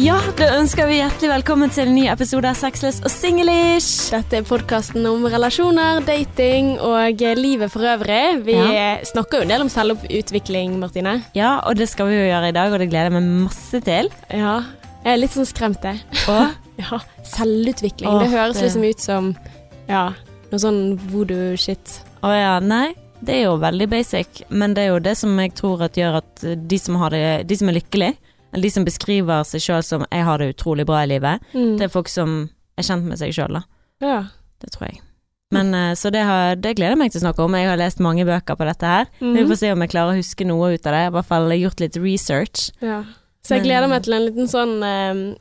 Ja, da ønsker vi hjertelig velkommen til en ny episode av Sexless og singlish. Dette er podkasten om relasjoner, dating og livet for øvrig. Vi Ja. snakker jo en del om selvutvikling, Martine. Ja, og det skal vi jo gjøre i dag, og det gleder jeg meg masse til. Ja. Jeg er litt sånn skremt, jeg. Ja, selvutvikling. Åh, det høres liksom ut som ja, noe sånn voodoo-shit. Å ja, nei. Det er jo veldig basic, men det er jo det som jeg tror at gjør at de som, har det, de som er lykkelige, eller de som beskriver seg sjøl som 'jeg har det utrolig bra i livet', Mm. det er folk som er kjent med seg sjøl, da. Ja. Det tror jeg. Men eh, Så det, har, det gleder jeg meg til å snakke om. Jeg har lest mange bøker på dette her. Vi Mhm. får se om jeg klarer å huske noe ut av det. I hvert fall gjort litt research. ja. Så jeg gleder meg til en liten sånn um,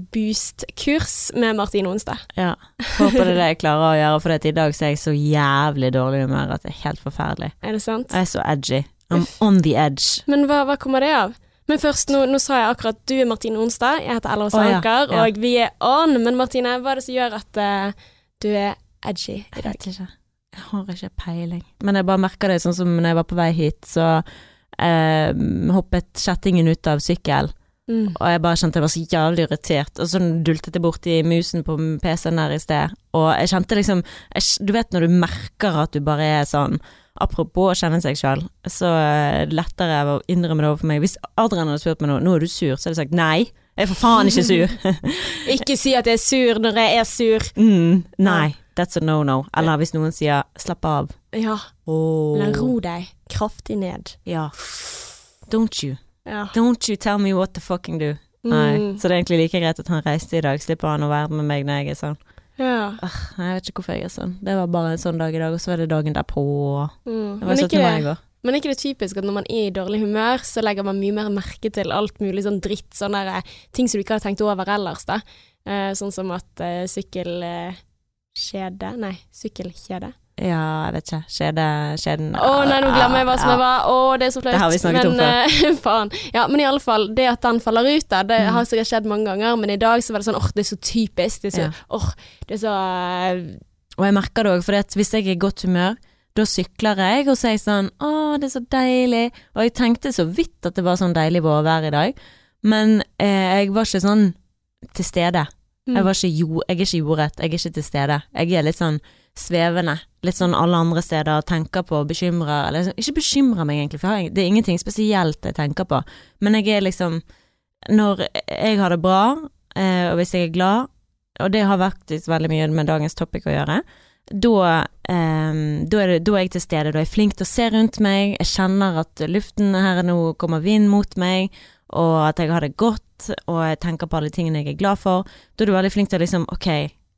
selvtillitsboost-kurs med Martine Onsdag. Ja. Håper det er det jeg klarer å gjøre, for i dag så er jeg så jævlig dårlig humør at det er helt forferdelig. Er det sant? Jeg er så edgy. I'm on the edge. Men hva, hva kommer det av? Men først, nå, nå sa jeg akkurat du er Martine Onstad, jeg heter Ella Åse. Sanker, Ja. og vi er on. Men Martine, hva er det som gjør at uh, du er edgy i Jeg vet ikke. Jeg har ikke peiling. Men jeg bare merker det sånn som når jeg var på vei hit, så eh, hoppet kjettingen ut av sykkel. Mm. Og jeg bare kjente jeg var så jævlig irritert, og så dultet jeg borti musen på PC-en der i sted, og jeg kjente liksom jeg, Du vet når du merker at du bare er sånn Apropos å kjenne seg sjøl, så er lettere å innrømme det overfor meg. Hvis Adrian hadde spurt meg nå Nå er du sur, så hadde jeg sagt nei. Jeg er for faen ikke sur. Ikke si at jeg er sur når jeg er sur. mm, nei, that's a no-no. Eller hvis noen sier slapp av. Ja, Oh. men ro deg kraftig ned. Ja. Don't you. Ja. Don't you tell me what to fucking do. Nei. Mm. Så det er egentlig like greit at han reiste i dag. Slipper han å være med meg når jeg er sånn. Ja. Jeg vet ikke hvorfor jeg er sånn. Det var bare en sånn dag i dag, og så var det dagen derpå. Mm. Det var Men, 17. ikke mai i går. men ikke det typisk at når man er i dårlig humør, så legger man mye mer merke til alt mulig sånn dritt, sånne der, ting som du ikke har tenkt over ellers, da. Eh, sånn som at eh, sykkelkjede Nei, sykkelkjede. Ja, jeg vet ikke. Skjede, skjeden Å nei, nå glemmer jeg hva som Ja. var. Å, det er så flaut. Det har vi snakket om men, eh, faen. Ja, men i alle fall, det at den faller ut, der, det Mm. har sikkert skjedd mange ganger, men i dag så var det sånn åh, det er så typisk. Det er så, Ja. åh, det er så uh... Og jeg merker det òg, for hvis jeg er i godt humør, da sykler jeg, og så er jeg sånn Å, det er så deilig. Og jeg tenkte så vidt at det var sånn deilig vårvær i dag, men eh, jeg var ikke sånn til stede. mm. Jeg, var ikke jo, jeg er ikke jordrett, jeg er ikke til stede. Jeg er litt sånn svevende. Litt sånn alle andre steder, tenker på, bekymrer Eller liksom, ikke bekymrer meg egentlig, for jeg det er ingenting spesielt jeg tenker på. Men jeg er liksom Når jeg har det bra, eh, og hvis jeg er glad, og det har faktisk veldig mye med dagens topic å gjøre, da, da, er da er jeg til stede. Da er jeg flink til å se rundt meg, jeg kjenner at luften her er nå kommer vind mot meg, og at jeg har det godt, og jeg tenker på alle tingene jeg er glad for. Da er du veldig flink til å liksom, ok,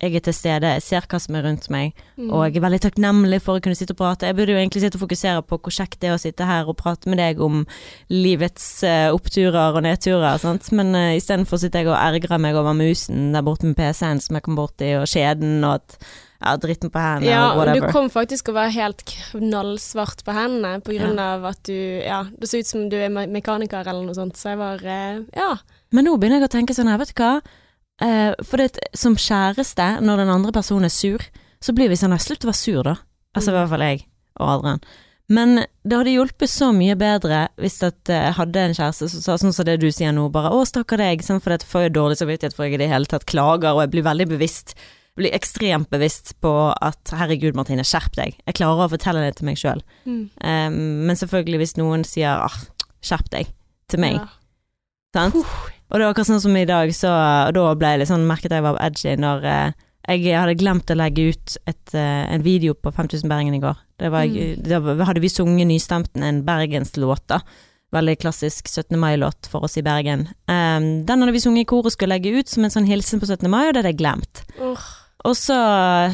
jeg er til stede, jeg ser hva som er rundt meg, Mm. og jeg er veldig takknemlig for å kunne sitte og prate. Jeg burde jo egentlig sitte og fokusere på hvor kjekt det er å sitte her og prate med deg om livets uh, oppturer og nedturer, sant? men uh, istedenfor sitter jeg og ergrer meg over musen der borte med PC-en som jeg kom borti, og skjeden, og at ja, dritten på hendene, Ja, og men du kom faktisk å være helt knallsvart på hendene på grunn av at du Ja, det så ut som du er me- mekaniker eller noe sånt, så jeg var eh, Ja. Men nå begynner jeg å tenke sånn her, vet du hva? Eh, for det, som kjæreste, når den andre personen er sur, så blir vi sånn slutt å være sur da. Altså i Mm. hvert fall jeg og Adrian. Men det hadde hjulpet så mye bedre hvis at eh, jeg hadde en kjæreste som sa sånn som det du sier nå, bare 'å, stakkar deg', sånn, for dette får jeg dårlig samvittighet for jeg i det hele tatt klager, og jeg blir veldig bevisst, blir ekstremt bevisst på at 'herregud, Martine, skjerp deg'. Jeg klarer å fortelle det til meg sjøl. men selvfølgelig hvis noen sier 'ah, skjerp deg', til meg, Ja. sant? Og det var akkurat sånn som i dag, så og da ble jeg litt sånn, merket jeg var edgy når eh, jeg hadde glemt å legge ut et, eh, en video på 5000 Bergen i går. Det var, Mm. Da hadde vi sunget nystemten en bergenslåt, da. Veldig klassisk 17. mai-låt for oss i Bergen. Um, den hadde vi sunget i kor og skulle legge ut som en sånn hilsen på 17. mai, og det hadde jeg glemt. Åh, Og så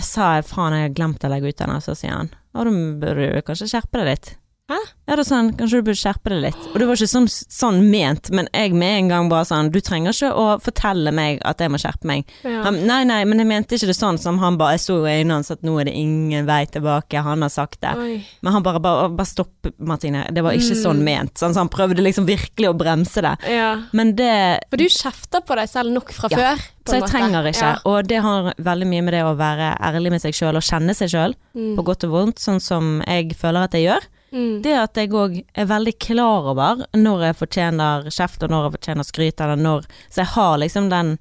sa jeg faen, jeg har glemt å legge ut den, og så sier han å, da burde du kanskje skjerpe deg litt. Hæ? Ja, da sa han kanskje du burde skjerpe deg litt. Og det var ikke sånn, sånn ment, men jeg med en gang bare sånn du trenger ikke å fortelle meg at jeg må skjerpe meg. ja. Han, nei, nei, men jeg mente ikke det sånn som han bare Jeg så i øynene hans at nå er det ingen vei tilbake, han har sagt det. Oi. Men han bare, bare, bare stopp, Martine, det var ikke Mm. sånn ment. Sånn, så han prøvde liksom virkelig å bremse det. Ja. Men det For du kjefter på deg selv nok fra Ja, før. Så jeg måte. trenger ikke. Ja. Og det har veldig mye med det å være ærlig med seg sjøl og kjenne seg sjøl, Mm. på godt og vondt, sånn som jeg føler at jeg gjør. Mm. Det at jeg òg er veldig klar over når jeg fortjener kjeft, og når jeg fortjener skryt, eller når Så jeg har liksom den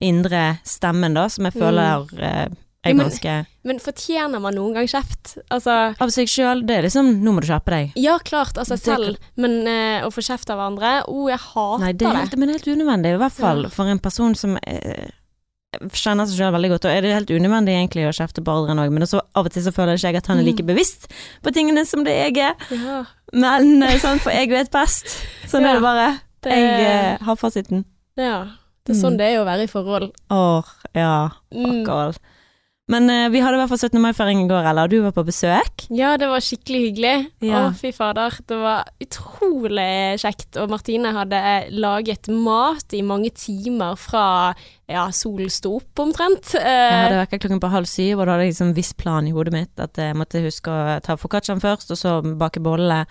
indre stemmen, da, som jeg føler eh, er ganske Men fortjener man noen gang kjeft? Altså Av seg sjøl. Det er liksom Nå må du skjerpe deg. Ja, klart, seg selv, men eh, å få kjeft av andre Å, jeg hater Nei, det er helt, men det er helt unødvendig. I hvert fall Ja. for en person som eh, kjenner seg sjøl veldig godt. Og er det helt unødvendig egentlig å kjefte på Adrian òg, men også, av og til så føler ikke jeg at han er like bevisst på tingene som det jeg er. Ja, Men eh, sånn, for jeg vet best. Sånn Ja, er det bare. det, Jeg eh, har fasiten. ja, det er sånn Mm. det er å være i forhold. Åh, ja. Mm. Fuck all. Men eh, vi hadde i hvert fall 17. mai-feiring i går, eller? Du var på besøk? Ja, det var skikkelig hyggelig. Ja. Å, fy fader. Det var utrolig kjekt. Og Martine hadde laget mat i mange timer fra ja, solen sto opp, omtrent. Jeg Eh, hadde vekka klokken på halv syv, og da hadde jeg liksom viss plan i hodet mitt. At jeg måtte huske å ta foccacciaen først, og så bake bolle.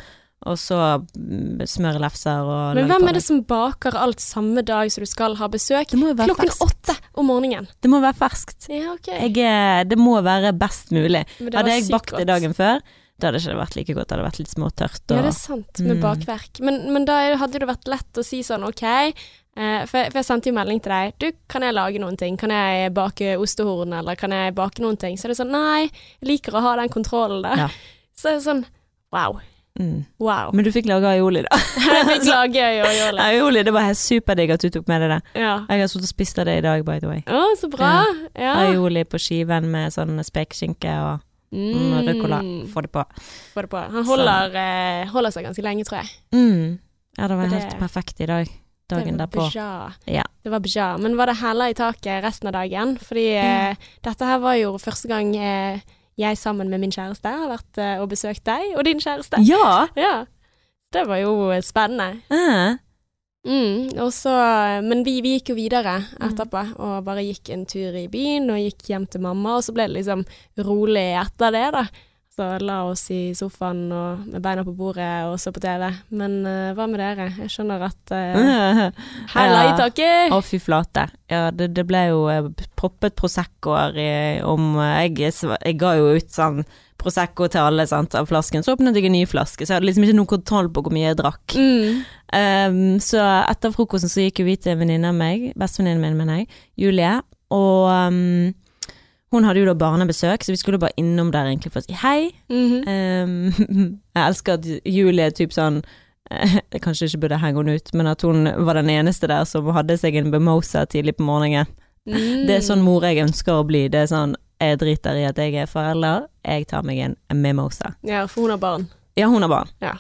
Og så mm, smøre lefser og men hvem er det som baker alt samme dag som du skal ha besøk? Klokken ferskt. åtte om morgenen. Det må være ferskt. Ja, okay. Jeg, er- det må være best mulig. Hadde jeg bakt det dagen før, da hadde ikke det vært like godt. Det hadde vært litt småtørt. Ja, Og, det er sant, med Mm. bakverk. Men, men da hadde det vært lett å si sånn, ok, eh, for, jeg, for jeg sendte jo melding til deg, du, kan jeg lage noen ting? Kan jeg bake ostehorn, eller kan jeg bake noen ting? Så er det sånn, nei, jeg liker å ha den kontrollen da. Ja. Så er det sånn, wow, mm. wow. Men du fikk lage aioli, da. jeg fikk lage aioli. Aioli, det var helt superdigg at du tok med deg det. Ja. Jeg har sittet og spist av det i dag, by the way. Å, så bra. Ja. Aioli på skiven med sånn spekeskinke og mm, ruccola. Få det på. Få det på. Han holder, eh, holder seg ganske lenge, tror jeg. Mm. Ja, det var helt det- perfekt i dag. Dagen det var derpå. Ja. Det var bra. Men var det heller i taket resten av dagen? Fordi eh, dette her var jo første gang eh, jeg sammen med min kjæreste har vært eh, og besøkt deg og din kjæreste. Ja! Ja. Det var jo eh, spennende. Uh. Mm, og så, men vi, vi gikk jo videre Mm. etterpå, og bare gikk en tur i byen, og gikk hjem til mamma, og så ble det liksom rolig etter det, da. Så la oss i sofaen og med beina på bordet og så på TV. Men uh, hva med dere? Jeg skjønner at uh, Hæla i taket! Å, fy flate. Ja, det, det ble jo eh, proppet Proseccoer i- om eh, jeg, jeg ga jo ut sånn Prosecco til alle sant, av flasken. Så åpnet jeg en ny flaske, så jeg hadde liksom ikke noen kontroll på hvor mye jeg drakk. Mm. Um, så etter frokosten så gikk jo vi til en venninne av meg, bestevenninnen min, mener jeg, Julie. Og um, hun hadde jo da barnebesøk, så vi skulle bare innom der egentlig for å si hei. Mhm. Um, jeg elsker at Julie typ sånn eh, Jeg kanskje ikke burde henge henne ut, men at hun var den eneste der som hadde seg en bemosa tidlig på morgenen. Mm. Det er sånn mor jeg ønsker å bli. Det er sånn jeg driter i at jeg er forelder, jeg tar meg en mimosa. Ja, for hun har barn. Ja, hun har barn. Ja.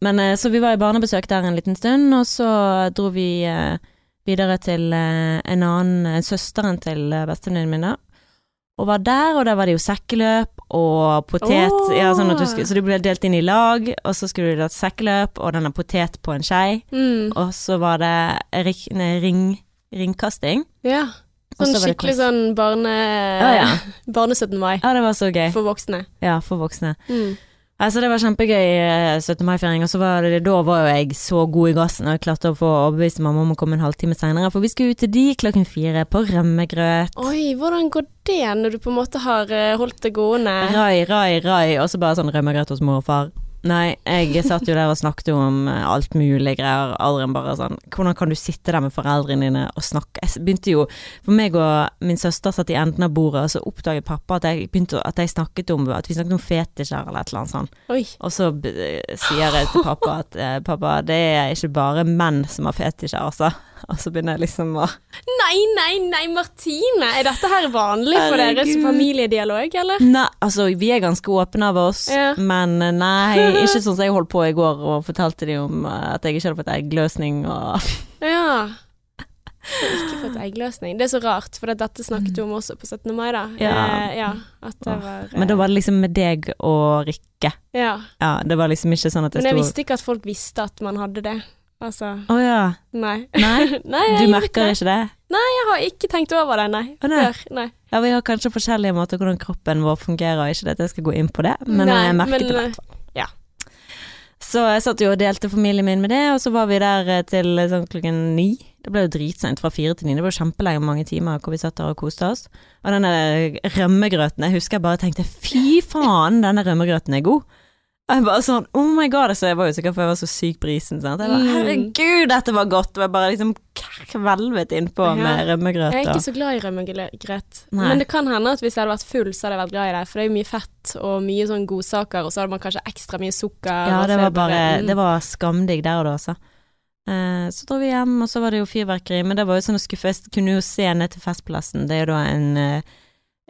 Men eh, så vi var i barnebesøk der en liten stund, og så dro vi eh, videre til en annen, søsteren til bestevenninnen min da. Og var der, og der var det jo sekkeløp og potet. oh. Ja, sånn skulle, så du ble delt inn i lag, og så skulle du ha sekkeløp og denne potet på en skei. Mm. Og så var det rik, nei, ring, ringkasting. Ja. Sånn så skikkelig sånn barne... Ja, ja. Barne-17. mai ja, det var så gøy. for voksne. Ja, for voksne. Mm. Altså, det var kjempegøy eh, 17. mai-feiring, og så var det, da var jo jeg så god i gassen, og jeg klarte å få overbevist mamma om å komme en halvtime senere, for vi skulle ut til de klokken fire på rømmegrøt. Oi, hvordan går det når du på en måte har eh, holdt det gående? Rai, rai, rai, og så bare sånn rømmegrøt hos mor og far. Nei, jeg satt jo der og snakket om eh, alt mulig greier. Adrian bare sånn Hvordan kan du sitte der med foreldrene dine og snakke? Jeg begynte jo For meg og min søster satt i enden av bordet, og så oppdaget pappa at jeg begynte at jeg snakket om At vi snakket om fetisjer eller et eller annet sånt. Oi. Og så sier jeg til pappa at eh, pappa, det er ikke bare menn som har fetisjer, altså. Og så begynner jeg liksom å Nei, nei, nei, Martine! Er dette her vanlig for deres Herregud. familiedialog, eller? Nei, altså vi er ganske åpne av oss, Ja. men eh, nei, ikke sånn som jeg holdt på i går og fortalte de om eh, at jeg ikke hadde fått eggløsning og Ja. Jeg har ikke fått eggløsning. Det er så rart, for dette snakket du om også på 17. mai, da. Ja. Eh, ja var eh, Men da var det liksom med deg og Rikke. Ja. Ja, det var liksom ikke sånn at det Men jeg sto visste ikke at folk visste at man hadde det. Altså Å ja. Nei. Nei, nei du merker ikke det? Nei, jeg har ikke tenkt over det, nei. Oh, nei. Før. Nei. Ja, vi har kanskje forskjellige måter hvordan kroppen vår fungerer, ikke det at jeg skal gå inn på det, men Nei, jeg merket men, det i hvert fall. ja. Så jeg satt jo og delte familien min med det, og så var vi der eh, til eh, sånn klokken ni. Det ble jo dritseint, fra fire til ni. Det var jo kjempelenge mange timer hvor vi satt der og koste oss. Og denne rømmegrøten, jeg husker jeg bare tenkte fy faen, denne rømmegrøten er god. Jeg bare sånn, oh my god, altså, jeg var jo sikker for jeg var så syk brisen. isen. Sant? Jeg bare, Mm. herregud, dette var godt. Og jeg bare liksom kvelvet innpå Ja. med rømmegrøt. Jeg er ikke så glad i rømmegrøt. Nei. Men det kan hende at hvis jeg hadde vært full, så hadde jeg vært glad i det. For det er jo mye fett og mye sånn godsaker, og så hadde man kanskje ekstra mye sukker. Ja, det var bare mm. Det var skamdigg der og da, altså. Eh, så dro vi hjem, og så var det jo fyrverkeri. Men det var jo sånn å skuffe Jeg kunne jo se ned til Festplassen. Det er jo da en eh,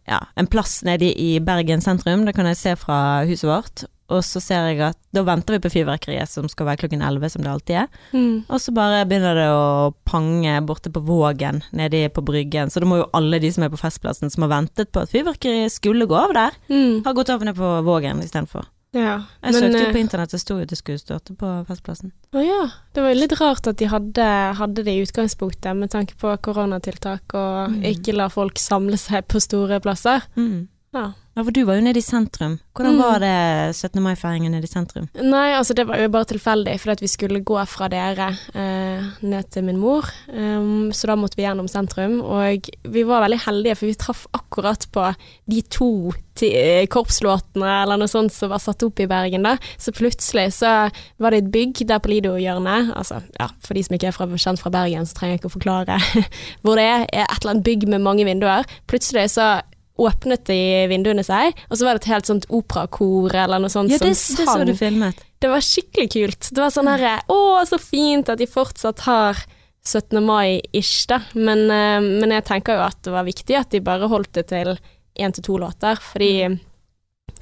Ja, en plass nede i Bergen sentrum. Det kan jeg se fra huset vårt. Og så ser jeg at Da venter vi på fyrverkeriet, som skal være klokken elleve, som det alltid er. Mm. Og så bare begynner det å pange borte på Vågen, nede på Bryggen. Så da må jo alle de som er på Festplassen, som har ventet på at fyrverkeriet skulle gå av der, Mm. ha gått over ned på Vågen istedenfor. Ja. Jeg Men, søkte jo eh, på internett, det sto jo at det skulle starte på Festplassen. Å ja. Det var jo litt rart at de hadde, hadde det i utgangspunktet, med tanke på koronatiltak og Mm. ikke la folk samle seg på store plasser. Mm. Ja. Ja, for du var jo nede i sentrum. Hvordan Mm. var det 17. mai-feiringen nede i sentrum? Nei, altså det var jo bare tilfeldig, fordi at vi skulle gå fra dere eh, ned til min mor. Um, så da måtte vi gjennom sentrum, og vi var veldig heldige, for vi traff akkurat på de to eh, korpslåtene eller noe sånt som var satt opp i Bergen da. Så plutselig så var det et bygg der på Lido-hjørnet. Altså, ja, for de som ikke er fra, kjent fra Bergen, så trenger jeg ikke å forklare hvor det er. er et eller annet bygg med mange vinduer. Plutselig så åpnet de vinduene seg, og så var det et helt sånt operakor eller noe sånt Ja, det, som det så du filmet. Det var skikkelig kult. Det var sånn herre Å, så fint at de fortsatt har 17. mai-ish, da. Men, eh, men jeg tenker jo at det var viktig at de bare holdt det til én til to låter, fordi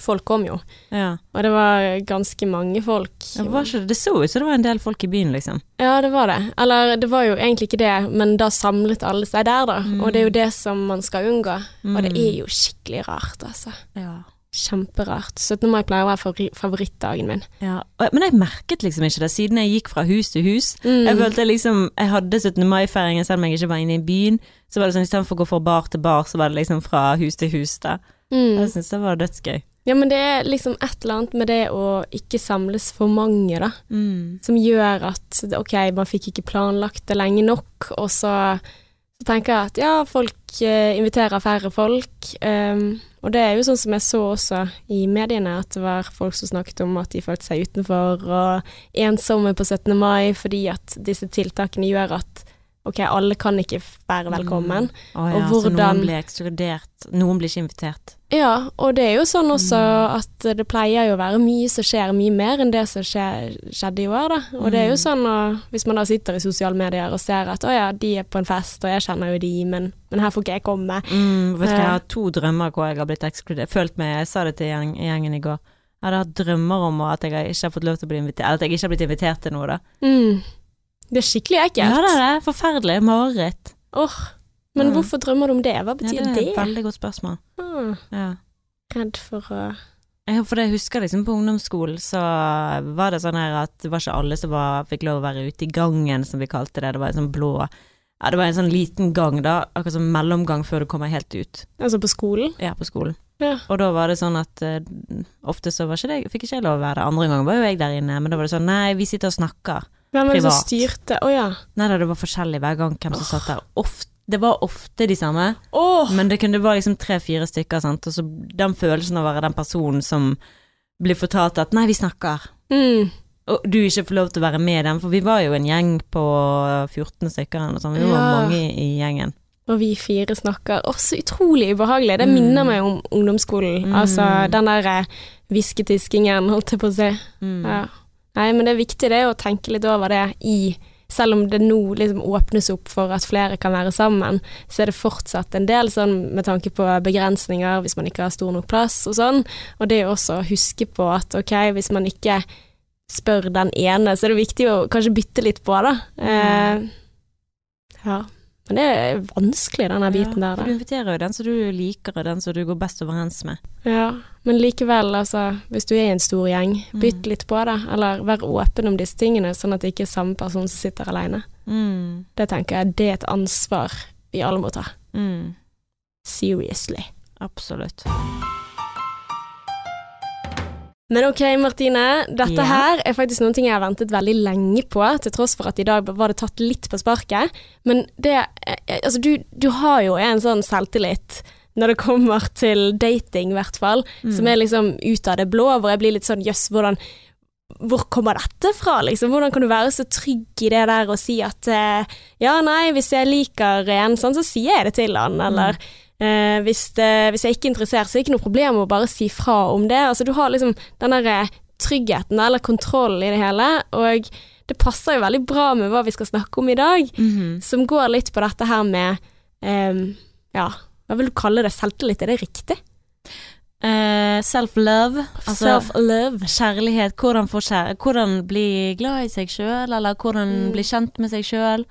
folk kom jo. Ja. Og det var ganske mange folk. Ja, det? det så ut som det var en del folk i byen, liksom. Ja, det var det. Eller det var jo egentlig ikke det, men da samlet alle seg der, da. Mm. Og det er jo det som man skal unngå. Og det Mm. er jo skikkelig rart, altså. Ja. Kjemperart. 17. mai pleier å være favorittdagen min. Ja. Men jeg merket liksom ikke det, siden jeg gikk fra hus til hus. Mm. Jeg følte liksom Jeg hadde 17. mai-feiringen selv om jeg ikke var inne i byen. Så var det sånn istedenfor å gå fra bar til bar, så var det liksom fra hus til hus, da. Mm. Jeg syns det var dødsgøy. Ja, men det er liksom et eller annet med det å ikke samles for mange, da. Mm. Som gjør at ok, man fikk ikke planlagt det lenge nok, og så, så tenker jeg at ja, folk eh, inviterer færre folk. Um, og det er jo sånn som jeg så også i mediene, at det var folk som snakket om at de følte seg utenfor og ensomme på 17. mai fordi at disse tiltakene gjør at ok, alle kan ikke være velkommen. Mm. Oh, ja, så hvordan- noen blir ekskludert. Noen blir ikke invitert. Ja, og det er jo sånn også Mm. at det pleier jo å være mye som skjer, mye mer enn det som skjer, skjedde i år, da. Og det er jo Mm. sånn og, hvis man da sitter i sosiale medier og ser at å ja, de er på en fest, og jeg kjenner jo de, men, men her får ikke jeg komme. Mm, vet du, jeg har to drømmer hvor jeg har blitt ekskludert. Følt meg, jeg sa det til gjeng, gjengen i går. Jeg hadde hatt drømmer om at jeg ikke har fått lov til å bli invitert, eller at jeg ikke har blitt invitert til noe, da. Mm. Det er skikkelig ekkelt. Ja, det er det. Forferdelig. Mareritt. Oh, men ja. hvorfor drømmer du om det? Hva Ja, betyr det er det? er et veldig godt spørsmål. Ah, Ja. redd for å Jeg, for jeg husker liksom på ungdomsskolen, så var det sånn her at det var ikke alle som var, fikk lov å være ute i gangen, som vi kalte det. Det var en sånn blå Ja, det var en sånn liten gang, da. Akkurat som mellomgang før du kommer helt ut. Altså på skolen? Ja, på skolen. Ja. Og da var det sånn at uh, ofte så var ikke det, fikk ikke jeg lov å være der. Andre ganger var jo jeg der inne, men da var det sånn nei, vi sitter og snakker. Hvem er det som styrte? Å ja. Nei det var forskjellig hver gang hvem som satt der. Ofte, det var ofte de samme, oh. men det kunne være liksom tre-fire stykker, sant. Og så den følelsen av å være den personen som blir fortalt at nei, vi snakker. Mm. Og du ikke får lov til å være med dem, for vi var jo en gjeng på 14 stykker eller noe sånt. Vi var mange i gjengen. Og vi fire snakker. Å, så utrolig ubehagelig. Det Mm. minner meg om ungdomsskolen. Mm. Altså den der eh, hvisketiskingen, holdt jeg på å si. Mm. Ja. Nei, men det er viktig det å tenke litt over det i Selv om det nå liksom åpnes opp for at flere kan være sammen, så er det fortsatt en del sånn med tanke på begrensninger hvis man ikke har stor nok plass og sånn. Og det er også å huske på at ok, hvis man ikke spør den ene, så er det viktig å kanskje bytte litt på, da. Eh, ja. Men det er vanskelig, denne biten ja, der. for Du inviterer jo den som du liker, og den som du går best overens med. Ja, men likevel, altså, hvis du er i en stor gjeng, bytt Mm. litt på det, eller vær åpen om disse tingene, sånn at det ikke er samme person som sitter alene. Mm. Det tenker jeg, det er et ansvar vi alle må ta. Mm. Seriously. Absolutt. Men ok, Martine, dette Ja. her er faktisk noen ting jeg har ventet veldig lenge på, til tross for at i dag var det tatt litt på sparket. Men det eh, Altså, du, du har jo en sånn selvtillit når det kommer til dating, i hvert fall, Mm. som er liksom ut av det blå, hvor jeg blir litt sånn jøss, hvordan hvor kommer dette fra, liksom? Hvordan kan du være så trygg i det der og si at eh, ja, nei, hvis jeg liker en, sånn, så sier jeg det til han, eller eh, hvis, det, hvis jeg ikke er interessert, så er det ikke noe problem å bare si fra om det. Altså, du har liksom den der eh, tryggheten, eller kontrollen i det hele, og det passer jo veldig bra med hva vi skal snakke om i dag, Mhm. som går litt på dette her med eh, ja, hva vil du kalle det, selvtillit, er det riktig? Uh, Self-love, altså Self-love. kjærlighet. Hvordan, kjær hvordan bli glad i seg sjøl, eller hvordan Mm. bli kjent med seg sjøl.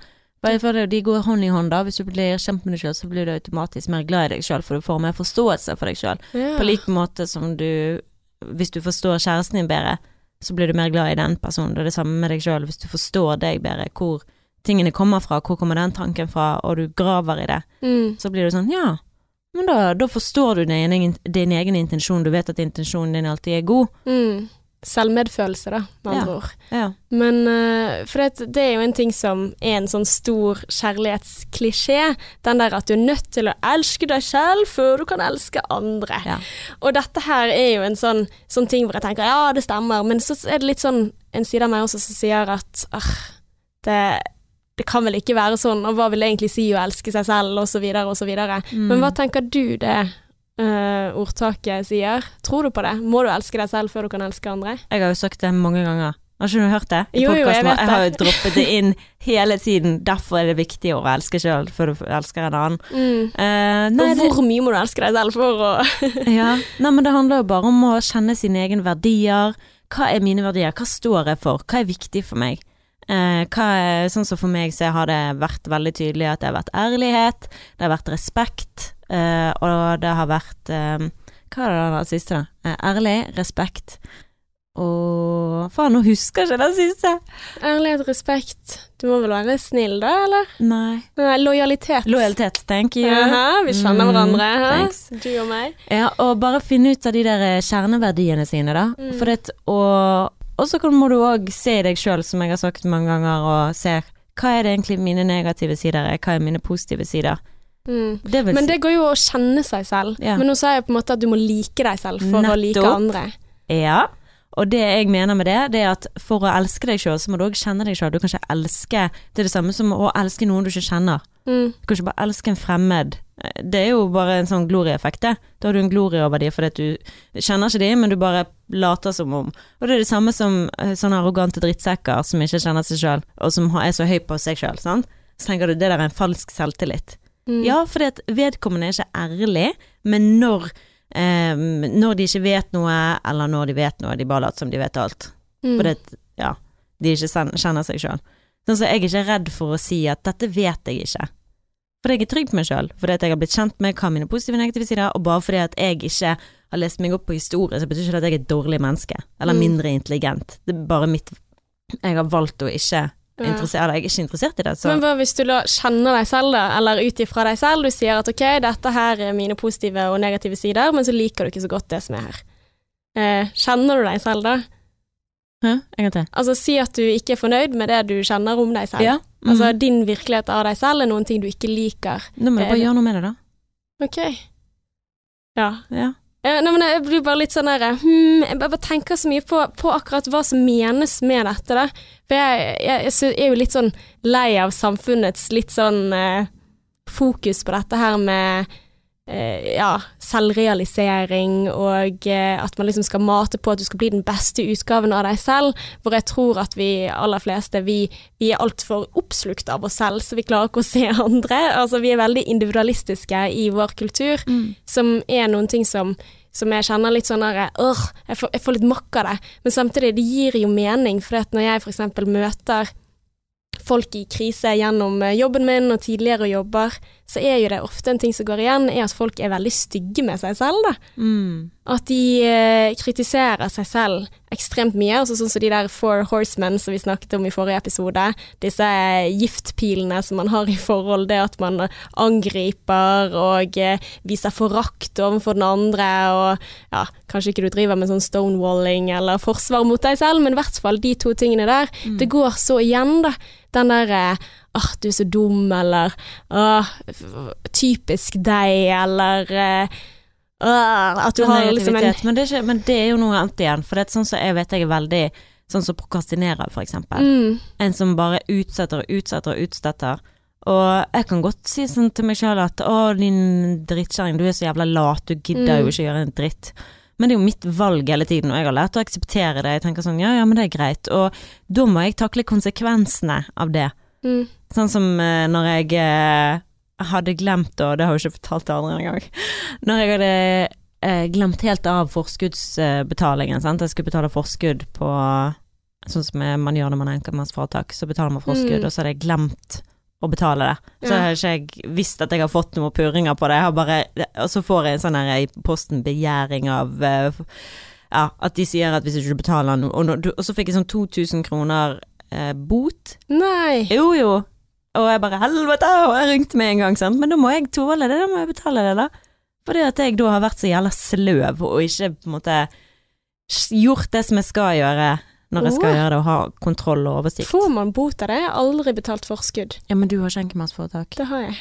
Bare for De går hånd i hånd, da. Hvis du blir kjent med deg sjøl, så blir du automatisk mer glad i deg sjøl, for du får mer forståelse for deg sjøl. Ja. På lik måte som du Hvis du forstår kjæresten din bedre, så blir du mer glad i den personen. Det er det samme med deg sjøl. Hvis du forstår deg bedre, hvor tingene kommer fra, hvor kommer den tanken fra, og du graver i det, Mm. så blir du sånn ja, men da, da forstår du din egen, din egen intensjon. Du vet at intensjonen din alltid er god. Mm. Selvmedfølelse, da, med andre Ja. ord. Ja. Men uh, for det, det er jo en ting som er en sånn stor kjærlighetsklisjé. Den der at du er nødt til å elske deg selv før du kan elske andre. Ja. Og dette her er jo en sånn, sånn ting hvor jeg tenker ja, det stemmer, men så er det litt sånn en side av meg også som sier at ah, det, det kan vel ikke være sånn, og hva vil det egentlig si å elske seg selv, og så videre og så videre. Mm. Men hva tenker du det eh, ordtaket sier? Tror du på det? Må du elske deg selv før du kan elske andre? Jeg har jo sagt det mange ganger. Har ikke du hørt det? I Jo, jo, jeg vet det. jeg har jo droppet det inn hele tiden. Derfor er det viktig å elske sjøl før du elsker en annen. Mm. Uh, nei, og det, hvor mye må du elske deg selv for å ja. nei, men det handler jo bare om å kjenne sine egne verdier. Hva er mine verdier? Hva står jeg for? Hva er viktig for meg? Uh, er, sånn som for meg så har det vært veldig tydelig at det har vært ærlighet, det har vært respekt, eh, og det har vært eh, Hva er det der siste, da? Uh, ærlig, respekt og Faen, nå husker jeg ikke det siste! Ærlighet, respekt. Du må vel være snill, da, eller? Nei. Nei, lojalitet. Lojalitet, thank you. Jaha, vi kjenner Mm, hverandre, thanks. Du og meg. Ja, og bare finne ut av de der kjerneverdiene sine, da. Mm. For det, og, og så må du òg se deg sjøl, som jeg har sagt mange ganger, og se hva er det egentlig mine negative sider er, hva er mine positive sider. Mm. Det Men det går jo å kjenne seg selv. Ja. Men nå sa jeg på en måte at du må like deg selv for å like andre. Ja. Og det jeg mener med det, det er at for å elske deg sjøl, så må du òg kjenne deg sjøl. Du kan ikke elske Det er det samme som å elske noen du ikke kjenner. Mm. Du kan ikke bare elske en fremmed. Det er jo bare en sånn glorieeffekt, det. Da har du en glorie over dem fordi at du kjenner ikke dem, men du bare later som om. Og det er det samme som eh, sånne arrogante drittsekker som ikke kjenner seg sjøl, og som er så høy på seg sjøl, sant. Så tenker du det der er en falsk selvtillit. Mm. Ja, fordi at vedkommende er ikke ærlig, men når eh, når de ikke vet noe, eller når de vet noe, de bare later som de vet alt. Mm. Fordi at, ja, de ikke kjenner seg sjøl. Sånn så jeg er ikke redd for å si at dette vet jeg ikke. Fordi jeg er trygg på meg sjøl, fordi at jeg har blitt kjent med hva mine positive og negative sider, og bare fordi at jeg ikke har lest meg opp på historie, så betyr ikke det at jeg er et dårlig menneske, eller Mm. mindre intelligent. Det er bare mitt Jeg har valgt å ikke Ja. interessere jeg er ikke interessert i det, så Men hva hvis du da kjenner deg selv, da, eller ut ifra deg selv, du sier at ok, dette her er mine positive og negative sider, men så liker du ikke så godt det som er her. Eh, kjenner du deg selv da? Hæ? En gang til. Altså si at du ikke er fornøyd med det du kjenner om deg selv. Ja. Mm. Altså din virkelighet av deg selv er noen ting du ikke liker. Nå må du bare gjøre noe med det, da. Ok. Ja. Ja. Eh, Nei, men jeg blir bare litt sånn der hmm, Jeg bare tenker så mye på, på akkurat hva som menes med dette, da. For jeg, jeg, jeg er jo litt sånn lei av samfunnets litt sånn eh, fokus på dette her med ja, selvrealisering og eh, at man liksom skal mate på at du skal bli den beste utgaven av deg selv, hvor jeg tror at vi aller fleste, vi, vi er altfor oppslukt av oss selv, så vi klarer ikke å se andre. Altså vi er veldig individualistiske i vår kultur Mm. som er noen ting som, som jeg kjenner litt sånn der, «Åh, jeg, får, jeg får litt makk av det. Men samtidig, det gir jo mening, for når jeg eksempel møter folk i krise gjennom eh, jobben min og tidligere jobber, så er jo det ofte en ting som går igjen, er at folk er veldig stygge med seg selv, da. Mm. At de eh, kritiserer seg selv ekstremt mye, altså sånn som de der Four Horsemen som vi snakket om i forrige episode. Disse eh, giftpilene som man har i forhold, det at man angriper og eh, viser forakt overfor den andre, og ja, kanskje ikke du driver med sånn stonewalling eller forsvar mot deg selv, men i hvert fall de to tingene der. Mm. Det går så igjen, da. Den der eh, ah, du er så dum, eller 'Åh, typisk deg, eller eh, ah, at du har liksom en men, det ikke, men det er jo noe annet igjen, for det er sånn som jeg vet jeg er veldig Sånn som prokrastinerer, for eksempel. mm, En som bare utsetter og utsetter og utsetter. Og jeg kan godt si sånn til meg sjøl at å, din drittkjerring, du er så jævla lat, du gidder Mm. jo ikke gjøre en dritt. Men det er jo mitt valg hele tiden, og jeg har lært å akseptere det. Jeg tenker sånn ja ja, men det er greit. Og da må jeg takle konsekvensene av det. Mm, Sånn som eh, når jeg eh, hadde glemt, og det har jeg ikke fortalt til andre engang, når jeg hadde eh, glemt helt av forskuddsbetalingen, sant. Jeg skulle betale forskudd på Sånn som man gjør når man har enkeltmannsforetak, så betaler man forskudd, Mm. og så hadde jeg glemt å betale det. Så Ja. har ikke jeg visst at jeg har fått noen purringer på det. Bare, og så får jeg en sånn her i posten begjæring av eh, Ja, at de sier at hvis ikke du betaler noe Og, og så fikk jeg sånn 2000 kroner eh, bot Nei. jo, jo. Og jeg bare helvete, og jeg ringte med en gang, sant. Men da må jeg tåle det, da må jeg betale det, da. Fordi at jeg da har vært så jævla sløv, og ikke på en måte gjort det som jeg skal gjøre når jeg skal oh. gjøre det, og ha kontroll og oversikt. Får man bot av det? Jeg har aldri betalt forskudd. Ja, men du har ikke enkeltmannsforetak. Det har jeg.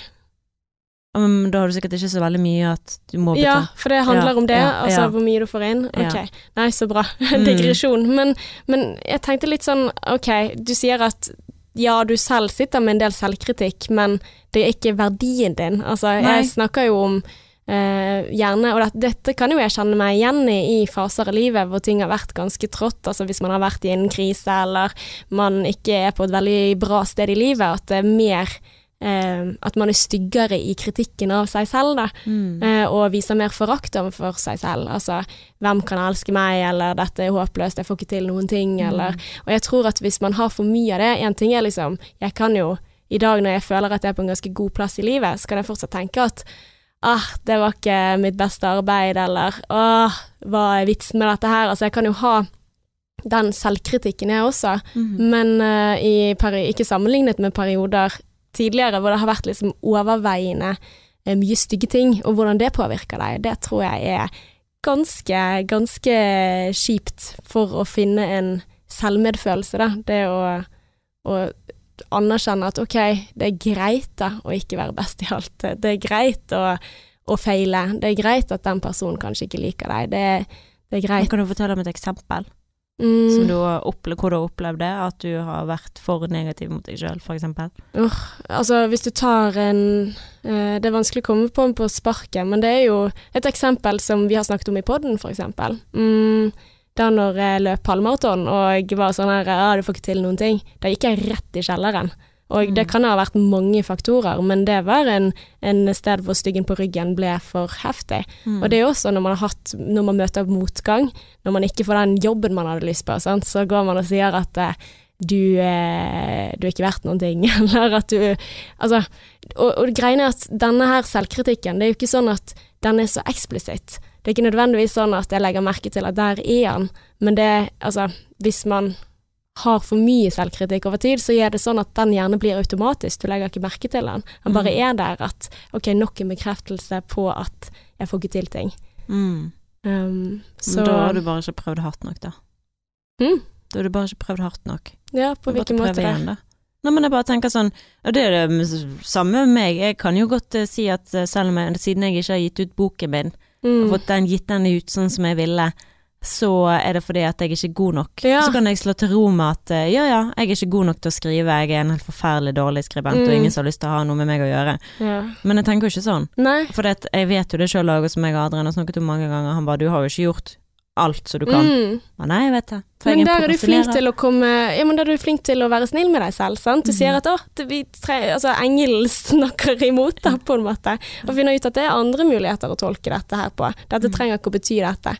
Men da har du sikkert ikke så veldig mye at du må betale. Ja, for det handler Ja, om det, ja, altså ja. hvor mye du får inn. Ok, nei, så bra. Mm. Digresjon. Men, men jeg tenkte litt sånn, ok, du sier at ja, du selv sitter med en del selvkritikk, men det er ikke verdien din. Altså, Nei. jeg snakker jo om eh, gjerne, og dette, dette kan jo jeg kjenne meg igjen i i faser av livet hvor ting har vært ganske trått, altså hvis man har vært i en krise eller man ikke er på et veldig bra sted i livet, at det er mer eh, at man er styggere i kritikken av seg selv, da Mm. eh, og viser mer forakt overfor seg selv. Altså, hvem kan elske meg, eller dette er håpløst, jeg får ikke til noen ting, Mm. eller Og jeg tror at hvis man har for mye av det En ting er liksom Jeg kan jo i dag når jeg føler at jeg er på en ganske god plass i livet, så kan jeg fortsatt tenke at ah, det var ikke mitt beste arbeid, eller åh, hva er vitsen med dette her? Altså, jeg kan jo ha den selvkritikken, jeg også, mm. men eh, i ikke sammenlignet med perioder tidligere hvor det har vært liksom overveiende eh, mye stygge ting, og hvordan det påvirker deg, det tror jeg er ganske, ganske kjipt for å finne en selvmedfølelse, da. Det å, å anerkjenne at ok, det er greit da å ikke være best i alt. Det er greit å, å feile. Det er greit at den personen kanskje ikke liker deg. Det, det er greit. Kan du fortelle om et eksempel Mm. som du opplevd, hvor du har opplevd det? At du har vært for negativ mot deg sjøl, for eksempel? Altså, hvis du tar en uh, Det er vanskelig å komme på en på sparket, men det er jo et eksempel som vi har snakket om i podden, for eksempel. Mm, da når jeg løp halvmaraton og var sånn her Ja, du får ikke til noen ting. Da gikk jeg rett i kjelleren. Og det Mm. kan ha vært mange faktorer, men det var en, en sted hvor styggen på ryggen ble for heftig. Mm. Og det er jo også når man har hatt Når man møter motgang, når man ikke får den jobben man hadde lyst på, sant? så går man og sier at eh, du, eh, du er ikke verdt noen ting, eller at du Altså, og, og greiene er at denne her selvkritikken, det er jo ikke sånn at den er så eksplisitt. Det er ikke nødvendigvis sånn at jeg legger merke til at der er han, men det altså Hvis man har for mye selvkritikk over tid, så er det sånn at den gjerne blir automatisk, du legger ikke merke til den. Den bare Mm. er der at ok, nok en bekreftelse på at jeg får ikke til ting. Mm. Um, så da har du bare ikke prøvd hardt nok, da. Mm. Da har du bare ikke prøvd hardt nok. Ja, på hvilken måte igjen, da. Nei, men jeg bare tenker sånn, og det er det samme med meg, jeg kan jo godt eh, si at eh, selv om jeg, siden jeg ikke har gitt ut boken min, og Mm. fått den, gitt den ut sånn som jeg ville, så er det fordi at jeg ikke er god nok. Ja. Så kan jeg slå til ro med at eh, ja ja, jeg er ikke god nok til å skrive, jeg er en helt forferdelig dårlig skribent, og Mm. ingen som har lyst til å ha noe med meg å gjøre. Ja. Men jeg tenker jo ikke sånn. For jeg vet jo det sjøl òg, som jeg og Adrian har snakket om mange ganger, han bare du har jo ikke gjort alt som du kan. Mm. Men nei, jeg vet det. Men der er du flink til å komme Ja, men der er du flink til å være snill med deg selv, sant. Du mm. sier at å, vi tre, altså engelen snakker imot deg, på en måte. Og finner ut at det er andre muligheter å tolke dette her på. Dette Mhm. trenger ikke å bety dette.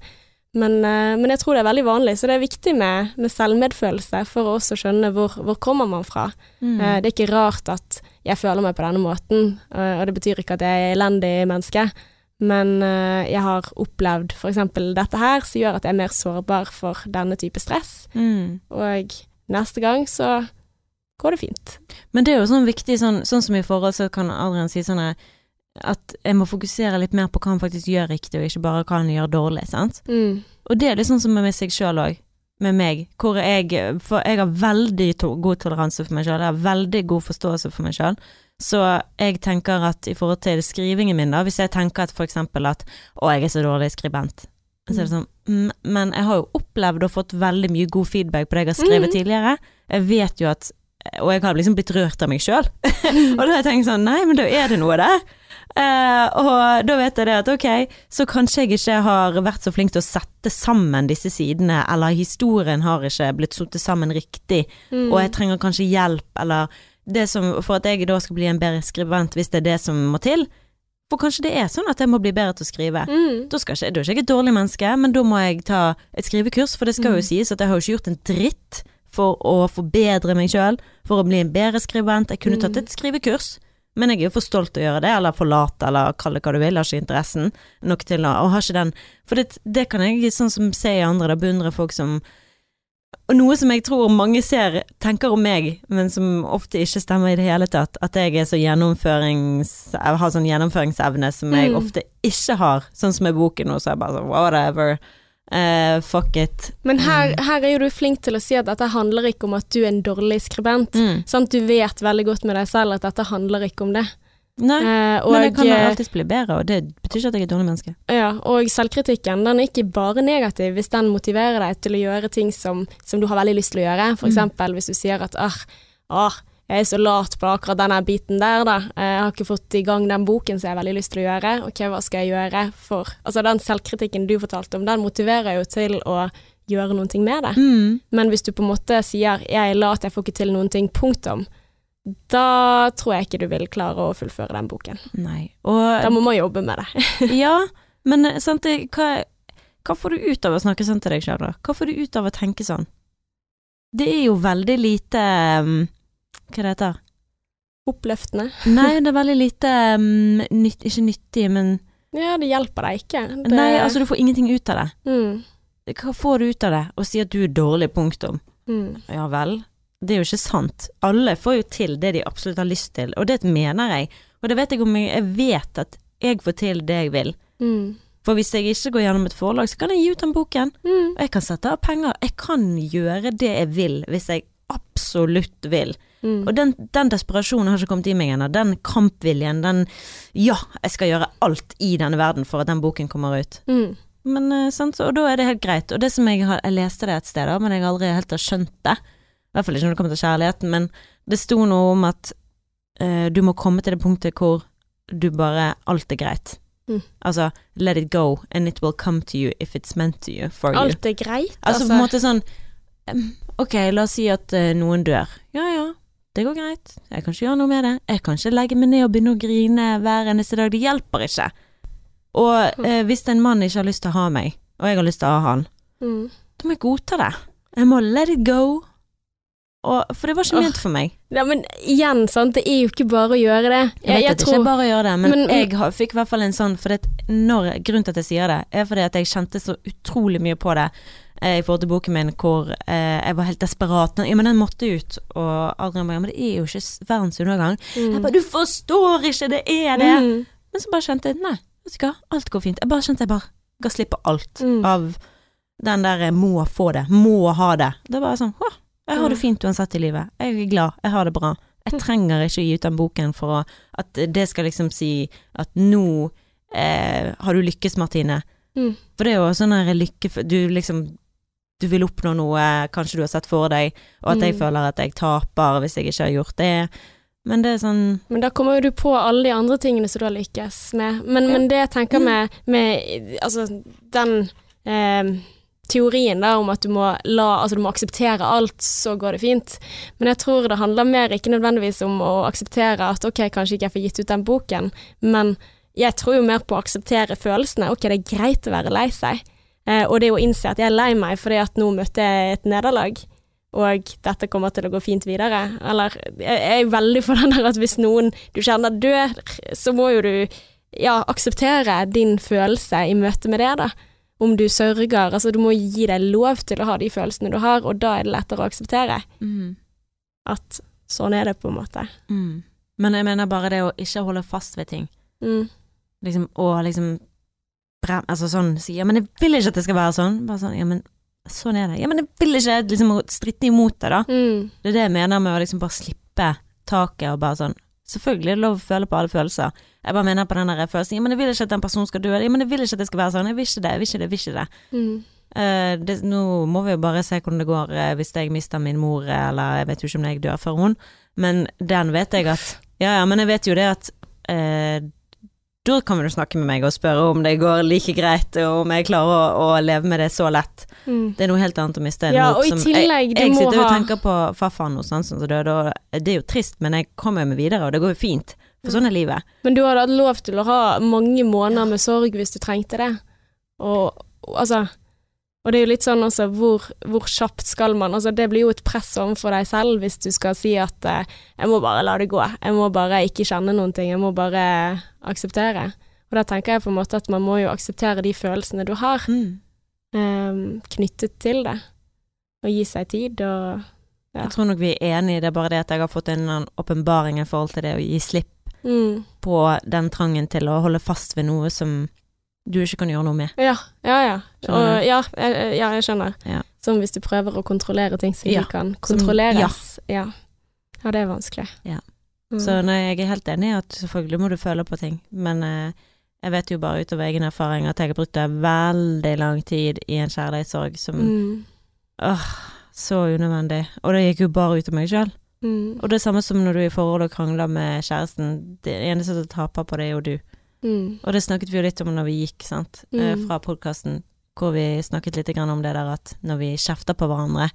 Men, eh, men jeg tror det er veldig vanlig, så det er viktig med, med selvmedfølelse for å også skjønne hvor, hvor kommer man fra. Mm. Eh, Det er ikke rart at jeg føler meg på denne måten, eh, og det betyr ikke at jeg er elendig menneske, men jeg har opplevd eksempel dette her, som gjør at jeg er mer sårbar for denne type stress, Mm. og neste gang så går det fint. Men det er jo sånn viktig, sånn, sånn som i forhold så kan Adrian si sånn her, at jeg må fokusere litt mer på hva han faktisk gjør riktig, og ikke bare hva han gjør dårlig, sant. Mm. Og det er litt sånn som med seg sjøl òg. med meg, hvor jeg For jeg har veldig to god toleranse for meg sjøl, jeg har veldig god forståelse for meg sjøl. Så jeg tenker at i forhold til skrivingen min, da, hvis jeg tenker at for eksempel at å, jeg er så dårlig skribent, så er det sånn mm, Men jeg har jo opplevd og fått veldig mye god feedback på det jeg har skrevet Mm. tidligere. Jeg vet jo at Og jeg har liksom blitt rørt av meg sjøl. og da har jeg tenkt sånn Nei, men da er det noe der. Eh, og da vet jeg det at ok, så kanskje jeg ikke har vært så flink til å sette sammen disse sidene, eller historien har ikke blitt satt sammen riktig, Mm. og jeg trenger kanskje hjelp, eller det som For at jeg da skal bli en bedre skribent, hvis det er det som må til. For kanskje det er sånn at jeg må bli bedre til å skrive. Mm. Da, skal ikke, da er ikke et dårlig menneske, men da må jeg ta et skrivekurs, for det skal jo Mm. sies at jeg har jo ikke gjort en dritt for å forbedre meg sjøl, for å bli en bedre skribent. Jeg kunne tatt Mm. et skrivekurs, men jeg er jo for stolt til å gjøre det, eller forlate, eller kall det hva du vil, har ikke interessen nok til å Og har ikke den For det, det kan jeg sånn som se i andre, da beundre folk som og noe som jeg tror mange ser, tenker om meg, men som ofte ikke stemmer i det hele tatt, at jeg så. Jeg har sånn gjennomføringsevne som jeg Mm. ofte ikke har, sånn som i boken nå, så er jeg bare sånn whatever, eh, fuck it. Men her, her er jo du flink til å si at dette handler ikke om at du er en dårlig skribent. Mm. Sant? Du vet veldig godt med deg selv at dette handler ikke om det. Nei, uh, og, men jeg kan eh, alltids bli bedre, og det betyr ikke at jeg er et dårlig menneske. Ja, og selvkritikken den er ikke bare negativ hvis den motiverer deg til å gjøre ting som, som du har veldig lyst til å gjøre. For Mm. eksempel hvis du sier at ah, ah, jeg er så lat på akkurat denne biten der, da. Jeg har ikke fått i gang den boken som jeg har veldig lyst til å gjøre. Ok, hva skal jeg gjøre for Altså den selvkritikken du fortalte om, den motiverer jo til å gjøre noen ting med det. Mm. Men hvis du på en måte sier 'jeg er lat, jeg får ikke til noen ting', punktum, da tror jeg ikke du vil klare å fullføre den boken. Nei. Og Da må man jobbe med det. Ja, men eh, sant, hva, hva får du ut av å snakke sånn til deg sjøl, da? Hva får du ut av å tenke sånn? Det er jo veldig lite um, Hva det heter Oppløftende. Nei, det er veldig lite um, nytt, Ikke nyttig, men Ja, det hjelper deg ikke. Det, Nei, altså, du får ingenting ut av det. mm, Hva får du ut av det? Å si at du er dårlig, punktum. mm, Ja vel. Det er jo ikke sant. Alle får jo til det de absolutt har lyst til, og det mener jeg. Og det vet jeg om jeg, jeg vet at jeg får til det jeg vil. mm, For hvis jeg ikke går gjennom et forlag, så kan jeg gi ut den boken. mm, Og jeg kan sette av penger. Jeg kan gjøre det jeg vil, hvis jeg absolutt vil. Mm. Og den, den desperasjonen har ikke kommet i meg ennå. Den kampviljen, den Ja, jeg skal gjøre alt i denne verden for at den boken kommer ut. Mm, Men eh, sant, og da er det helt greit. Og det som jeg har Jeg leste det et sted, da, men jeg aldri helt har skjønt det. I hvert fall ikke når det kommer til kjærligheten, men det sto noe om at uh, du må komme til det punktet hvor du bare Alt er greit. Mm. Altså, let it go, and it will come to you if it's meant to you, for you. Alt er greit, Altså, altså. på en måte sånn Ok, la oss si at uh, noen dør. Ja ja, det går greit. Jeg kan ikke gjøre noe med det. Jeg kan ikke legge meg ned og begynne å grine hver eneste dag. Det hjelper ikke. Og eh, hvis en mann ikke har lyst til å ha meg, og jeg har lyst til å ha han, Mm. da må jeg godta det. Jeg må let it go. Og, for det var ikke ment for meg. Ja, men igjen, sant, det er jo ikke bare å gjøre det. Jeg vet at det ikke er bare å gjøre det, men, Men- jeg har, fikk i hvert fall en sånn For det, når, grunnen til at jeg sier det, er fordi at jeg kjente så utrolig mye på det eh, i forhold til boken min, hvor eh, jeg var helt desperat. Ja, men den måtte ut, og Adrian bare Ja, men det er jo ikke verdens undergang. Jeg Mm. bare Du forstår ikke, det er det! Mm. Men så bare kjente jeg Nei, vet du hva, alt går fint. Jeg bare kjente jeg bare ga slipp på alt Mm. av den der eh, må få det, må ha det. Det bare sånn Å, jeg har det fint uansett i livet. Jeg er glad, jeg har det bra. Jeg trenger ikke å gi ut den boken for å, at det skal liksom si at nå eh, har du lykkes, Martine. Mm. For det er jo sånn her lykke Du liksom Du vil oppnå noe kanskje du har sett for deg, og at jeg Mm. føler at jeg taper hvis jeg ikke har gjort det. Men det er sånn Men da kommer jo du på alle de andre tingene som du har lykkes med. Men, Ja. men det jeg tenker Mm. med, med altså, den eh, teorien der om at du må la Altså du må akseptere alt, så går det fint. Men jeg tror det handler mer ikke nødvendigvis om å akseptere at ok, kanskje ikke jeg får gitt ut den boken, men jeg tror jo mer på å akseptere følelsene. Ok, det er greit å være lei seg. Eh, og det å innse at jeg er lei meg fordi at nå møtte jeg et nederlag og dette kommer til å gå fint videre. Eller jeg er veldig for den der at hvis noen du kjenner dør, så må jo du ja, akseptere din følelse i møte med det, da. Om du sørger, altså du må gi deg lov til å ha de følelsene du har, og da er det lettere å akseptere mm, at sånn er det på en måte. mm. Men jeg mener bare det å ikke holde fast ved ting. Mm. liksom, og liksom brem, Altså sånn si Ja, men jeg vil ikke at det skal være sånn. Bare sånn, ja, men sånn er det. Ja, men jeg vil ikke liksom stritte imot det, da. Mm. Det er det jeg mener med å liksom bare slippe taket og bare sånn Selvfølgelig er det lov å føle på alle følelser. Jeg bare mener på den der følelsen Ja, men jeg vil ikke at den personen skal dø. Ja, men jeg vil ikke at det skal være sånn. Jeg vil ikke det, jeg vil ikke det, jeg vil ikke det. Mm. Uh, det nå må vi jo bare se hvordan det går uh, hvis jeg mister min mor, eller jeg vet jo ikke om jeg dør før hun, men den vet jeg at Ja, ja, men jeg vet jo det at uh, da kan du snakke med meg og spørre om det går like greit, og om jeg klarer å, å leve med det så lett. Mm. Det er noe helt annet å miste Ja, og i tillegg, Jeg, jeg sitter og ha- tenker på farfaren hos Hansen som døde, og det er jo trist, men jeg kommer jo med videre, og det går jo fint. For sånn er livet. Men du hadde hatt lov til å ha mange måneder med sorg hvis du trengte det. Og, altså Og det er jo litt sånn også, hvor, hvor kjapt skal man Altså, det blir jo et press overfor deg selv hvis du skal si at eh, 'jeg må bare la det gå', jeg må bare ikke kjenne noen ting, jeg må bare akseptere. Og da tenker jeg på en måte at man må jo akseptere de følelsene du har, Mm. eh, knyttet til det. Og gi seg tid og Ja. Jeg tror nok vi er enige, det er bare det at jeg har fått en åpenbaring i forhold til det å gi slipp mm. på den trangen til å holde fast ved noe som du ikke kan gjøre noe med. Ja, ja, ja. Og, ja, jeg, ja, jeg skjønner. Ja. Som hvis du prøver å kontrollere ting som ikke kan kontrolleres. ja. ja. det er vanskelig. Ja. Mm. Så nei, jeg er helt enig i at selvfølgelig må du føle på ting, men eh, jeg vet jo bare ut av egen erfaring at jeg har brukt veldig lang tid i en kjærlighetssorg som mm. Åh, så unødvendig. Og det gikk jo bare ut av meg sjøl. Mm. Og det er samme som når du er i forhold og krangler med kjæresten. Det eneste som taper på det, er jo du. Mm. Og det snakket vi jo litt om når vi gikk, sant, eh, Mm. fra podkasten, hvor vi snakket litt om det der at når vi kjefter på hverandre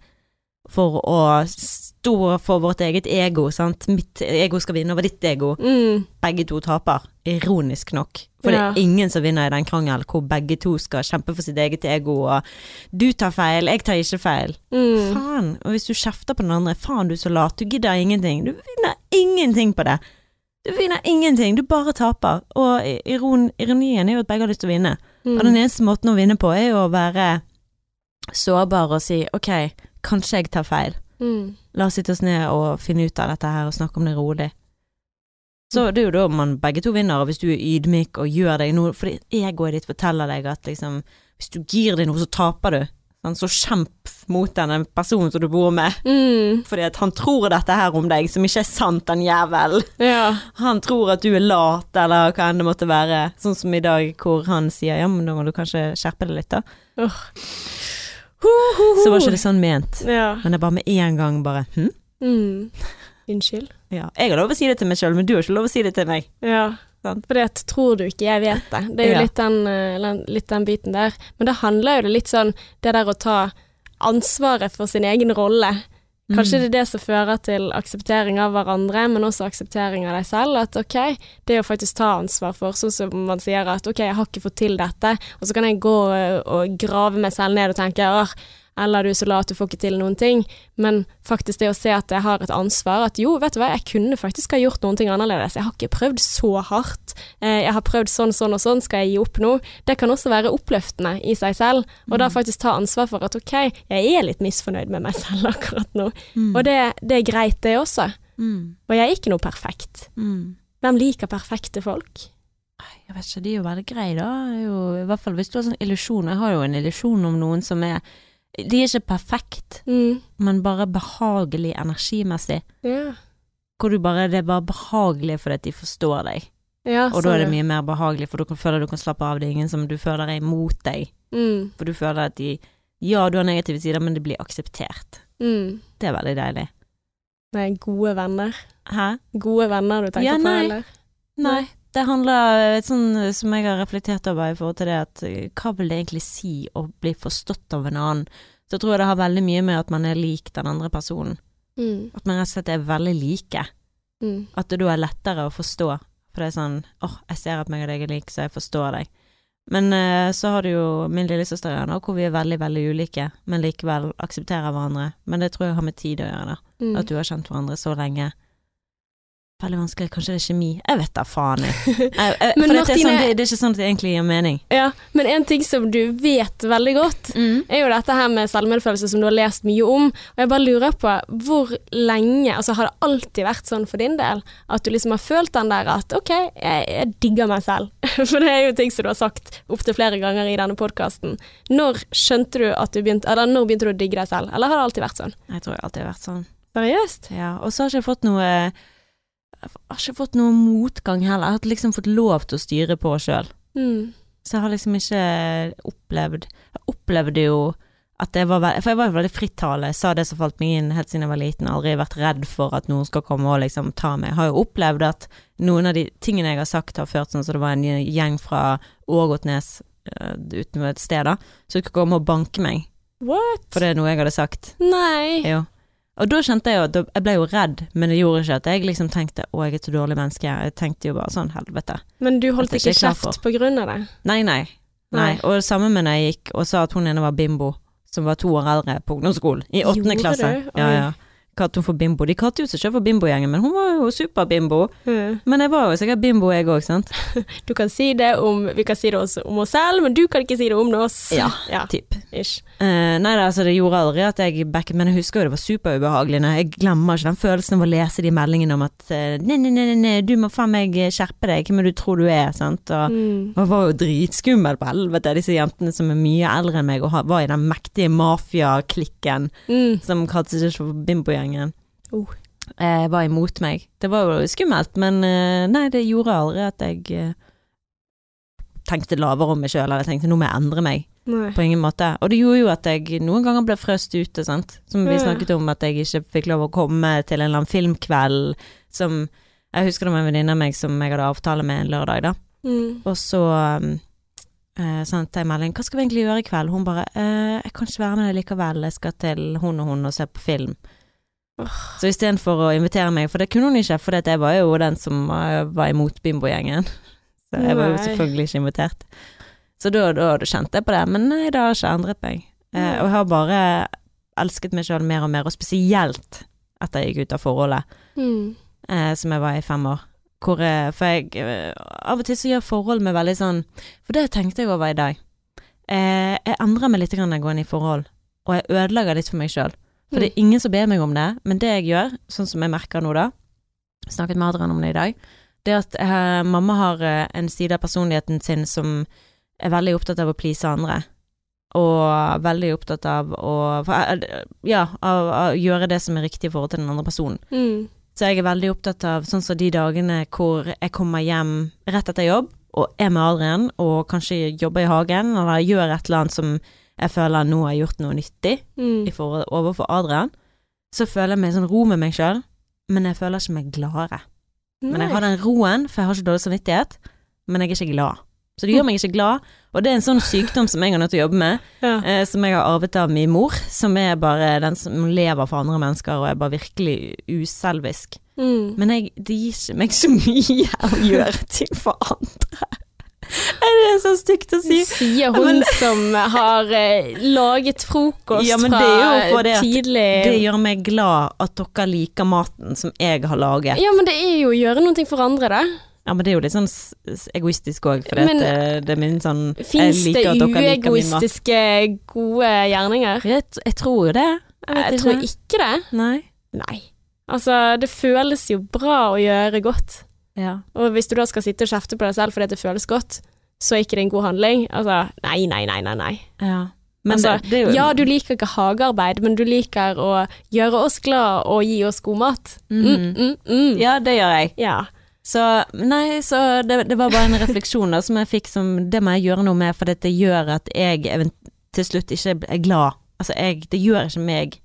for å stå for vårt eget ego, sant, mitt ego skal vinne over ditt ego, Mm. begge to taper, ironisk nok. For Ja. det er ingen som vinner i den krangelen hvor begge to skal kjempe for sitt eget ego, og du tar feil, jeg tar ikke feil. Mm. Faen. Og hvis du kjefter på den andre, faen du er så lat, du gidder ingenting. Du vinner ingenting på det. Du vinner ingenting, du bare taper. Og iron, ironien er jo at begge har lyst til å vinne. Mm. Og den eneste måten å vinne på er jo å være sårbar og si ok, kanskje jeg tar feil. Mm. La oss sitte oss ned og finne ut av dette her og snakke om det rolig. Så det er jo da man begge to vinner, og hvis du er ydmyk og gjør deg noe Fordi egoet ditt forteller deg at liksom Hvis du gir deg noe, så taper du. Så kjemp mot den personen som du bor med. Mm. Fordi at han tror dette her om deg, som ikke er sant, den jævel. Ja. Han tror at du er lat, eller hva enn det måtte være. Sånn som i dag, hvor han sier ja, men da må du kanskje skjerpe deg litt, da. Åh. Så var ikke det sånn ment. Ja. Men det er bare med en gang bare hm? Mm. Unnskyld. Ja. Jeg har lov å si det til meg sjøl, men du har ikke lov å si det til meg. Ja. Sant. Fordi at tror du ikke jeg vet det. Det er jo Ja. litt, den, eh, den- litt den biten der. Men da handler jo det litt sånn det der å ta ansvaret for sin egen rolle. Kanskje det er det som fører til akseptering av hverandre, men også akseptering av deg selv. At ok, det å faktisk ta ansvar for, sånn som man sier at ok, jeg har ikke fått til dette, og så kan jeg gå og, og grave meg selv ned og tenke åh, eller du er så lat, du får ikke til noen ting. Men faktisk det å se at jeg har et ansvar, at jo, vet du hva, jeg kunne faktisk ha gjort noen ting annerledes. Jeg har ikke prøvd så hardt. Eh, jeg har prøvd sånn, sånn og sånn, skal jeg gi opp nå? Det kan også være oppløftende i seg selv, og da faktisk ta ansvar for at ok, jeg er litt misfornøyd med meg selv akkurat nå. Mm. Og det, det er greit, det også. Mm. Og jeg er ikke noe perfekt. Mm. Hvem liker perfekte folk? Jeg vet ikke, de er jo veldig greie, da. Jo, I hvert fall hvis du har sånn illusjon. Jeg har jo en illusjon om noen som er De er ikke perfekt, Mm. men bare behagelig energimessig. Ja. Hvor du bare Det er bare behagelig fordi at de forstår deg. ja Og da er det mye mer behagelig, for du kan føle at du kan slappe av. Det er ingen som du føler er imot deg. Mm. For du føler at de Ja, du har negative sider, men det blir akseptert. Mm. Det er veldig deilig. Nei, gode venner. Hæ? Gode venner du tenker Ja, på, nei. eller? Nei. Det handler sånn som jeg har reflektert over i forhold til det at hva vil det egentlig si å bli forstått av en annen? Så tror jeg det har veldig mye med at man er lik den andre personen. Mm. At man rett og slett er veldig like. Mm. At det da er lettere å forstå. For det er sånn åh, jeg ser at meg og deg er like, så jeg forstår deg. Men uh, så har du jo min lillesøster igjen, hvor vi er veldig, veldig ulike, men likevel aksepterer hverandre. Men det tror jeg har med tid å gjøre, da. Mm. At du har kjent hverandre så lenge. Veldig vanskelig. Kanskje det er kjemi. Jeg vet da faen, jeg. jeg, jeg for Martine, det, er sånn, det, det er ikke sånn at det egentlig gir mening. Ja, men en ting som du vet veldig godt, er jo dette her med selvmedfølelse som du har lest mye om. Og jeg bare lurer på hvor lenge Altså har det alltid vært sånn for din del? At du liksom har følt den der at OK, jeg, digger meg selv. For det er jo ting som du har sagt opptil flere ganger i denne podkasten. Når skjønte du at du begynte Eller når begynte du å digge deg selv? Eller har det alltid vært sånn? Jeg tror jeg alltid har vært sånn. Seriøst? Ja, og så har jeg ikke fått noe Jeg har ikke fått noe motgang heller. Jeg har liksom fått lov til å styre på sjøl. Mm. Så jeg har liksom ikke opplevd Jeg opplevde jo at jeg var veldig For jeg var jo veldig frittalende. Jeg sa det som falt meg inn helt siden jeg var liten. Aldri vært redd for at noen skal komme og liksom ta meg. Jeg har jo opplevd at noen av de tingene jeg har sagt har ført sånn som det var en gjeng fra Ågotnes uh, utenfor et sted, da, som skulle komme og banke meg. What? For det er noe jeg hadde sagt. Nei. Jo. Og da kjente jeg jo at Jeg ble jo redd, men det gjorde ikke at jeg liksom tenkte 'å, jeg er et så dårlig menneske'. Jeg tenkte jo bare sånn 'helvete'. Men du holdt ikke kjeft på grunn av det? Nei, nei. Nei. Og det samme med når jeg gikk og sa at hun ene var bimbo, som var to år eldre på ungdomsskolen, i åttende klasse. du? Ja, ja. Kalte hun for bimbo. De kalte jo seg selv for bimbogjengen, men hun var jo super-bimbo. Mm. Men jeg var jo sikkert bimbo, jeg òg, sant. Du kan si det om Vi kan si det også om oss selv, men du kan ikke si det om oss. Ja. ja. Typ. Ish. Uh, nei da, altså det gjorde aldri at jeg backet, men jeg husker jo det var superubehagelig. Jeg glemmer ikke den følelsen av å lese de meldingene om at eh, nei, nei, nei, nei, nei, du må faen meg skjerpe deg, hvem er du tror du er, sant. Og Mm. Og var jo dritskummel på helvete, disse jentene som er mye eldre enn meg og var i den mektige mafiaklikken Mm. som kalte seg for Bimbogjengen. Oh. Eh, var imot meg. Det var jo skummelt, men eh, nei, det gjorde aldri at jeg eh, tenkte lavere om meg sjøl, eller jeg tenkte nå må jeg endre meg. Nei. På ingen måte. Og det gjorde jo at jeg noen ganger ble frøst ute, sant. Som vi snakket om, at jeg ikke fikk lov å komme til en eller annen filmkveld som Jeg husker det var en venninne av meg som jeg hadde avtale med en lørdag, da. Mm. Og så um, eh, sendte jeg melding 'Hva skal vi egentlig gjøre i kveld?' Hun bare eh, 'Jeg kan ikke være med deg likevel, jeg skal til hun og hun og se på film'. Så istedenfor å invitere meg, for det kunne hun ikke, for jeg var jo den som var imot bimbogjengen. Så jeg var jo selvfølgelig ikke invitert. Så da, da, da kjente jeg på det, men nei, det har ikke endret meg. Eh, og jeg har bare elsket meg sjøl mer og mer, og spesielt etter jeg gikk ut av forholdet Mm. eh, som jeg var i fem år. Hvor, for jeg eh, Av og til så gjør forhold meg veldig sånn For det tenkte jeg over i dag. Eh, jeg endrer meg litt når jeg går inn i forhold, og jeg ødelegger litt for meg sjøl. For det er ingen som ber meg om det, men det jeg gjør, sånn som jeg merker nå da, snakket med Adrian om det i dag, det at eh, mamma har eh, en side av personligheten sin som er veldig opptatt av å please andre. Og veldig opptatt av å eh, Ja, av, av å gjøre det som er riktig i forhold til den andre personen. Mm. Så jeg er veldig opptatt av sånn som de dagene hvor jeg kommer hjem rett etter jobb og er med Adrian og kanskje jobber i hagen eller gjør et eller annet som jeg føler nå har gjort noe nyttig Mm. forhold, overfor Adrian, så føler jeg meg sånn ro med meg sjøl, men jeg føler ikke meg gladere. Men jeg har den roen, for jeg har ikke dårlig samvittighet, men jeg er ikke glad. Så det gjør meg ikke glad, og det er en sånn sykdom som jeg er nødt til å jobbe med, Ja. eh, som jeg har arvet av min mor, som er bare den som lever for andre mennesker og er bare virkelig uselvisk. Mm. Men jeg, det gir ikke meg så mye å gjøre ting for andre. Er det så stygt å si? Sier hun Men- som har eh, laget frokost Ja, men det er jo fordi at tidlig Det gjør meg glad at dere liker maten som jeg har laget. Ja, men det er jo å gjøre noe for andre, da. Ja, men det er jo litt sånn egoistisk òg, for Men- det, det er min sånn Fins det uegoistiske gode gjerninger? Jeg, jeg tror jo det. Jeg jeg Jeg tror ikke det. Nei. Nei. Altså, det føles jo bra å gjøre godt. Ja. Og hvis du da skal sitte og kjefte på deg selv fordi det føles godt, så er ikke det en god handling. Altså, nei, nei, nei, nei. nei. ja. Men altså, det, det jo Ja, du liker ikke hagearbeid, men du liker å gjøre oss glad og gi oss god mat. Mm, Mhm. mm, mm. Ja, det gjør jeg. Ja. Så nei, så det, det var bare en refleksjon da, som jeg fikk som Det må jeg gjøre noe med, for det gjør at jeg til slutt ikke er glad. Altså, jeg, det gjør ikke meg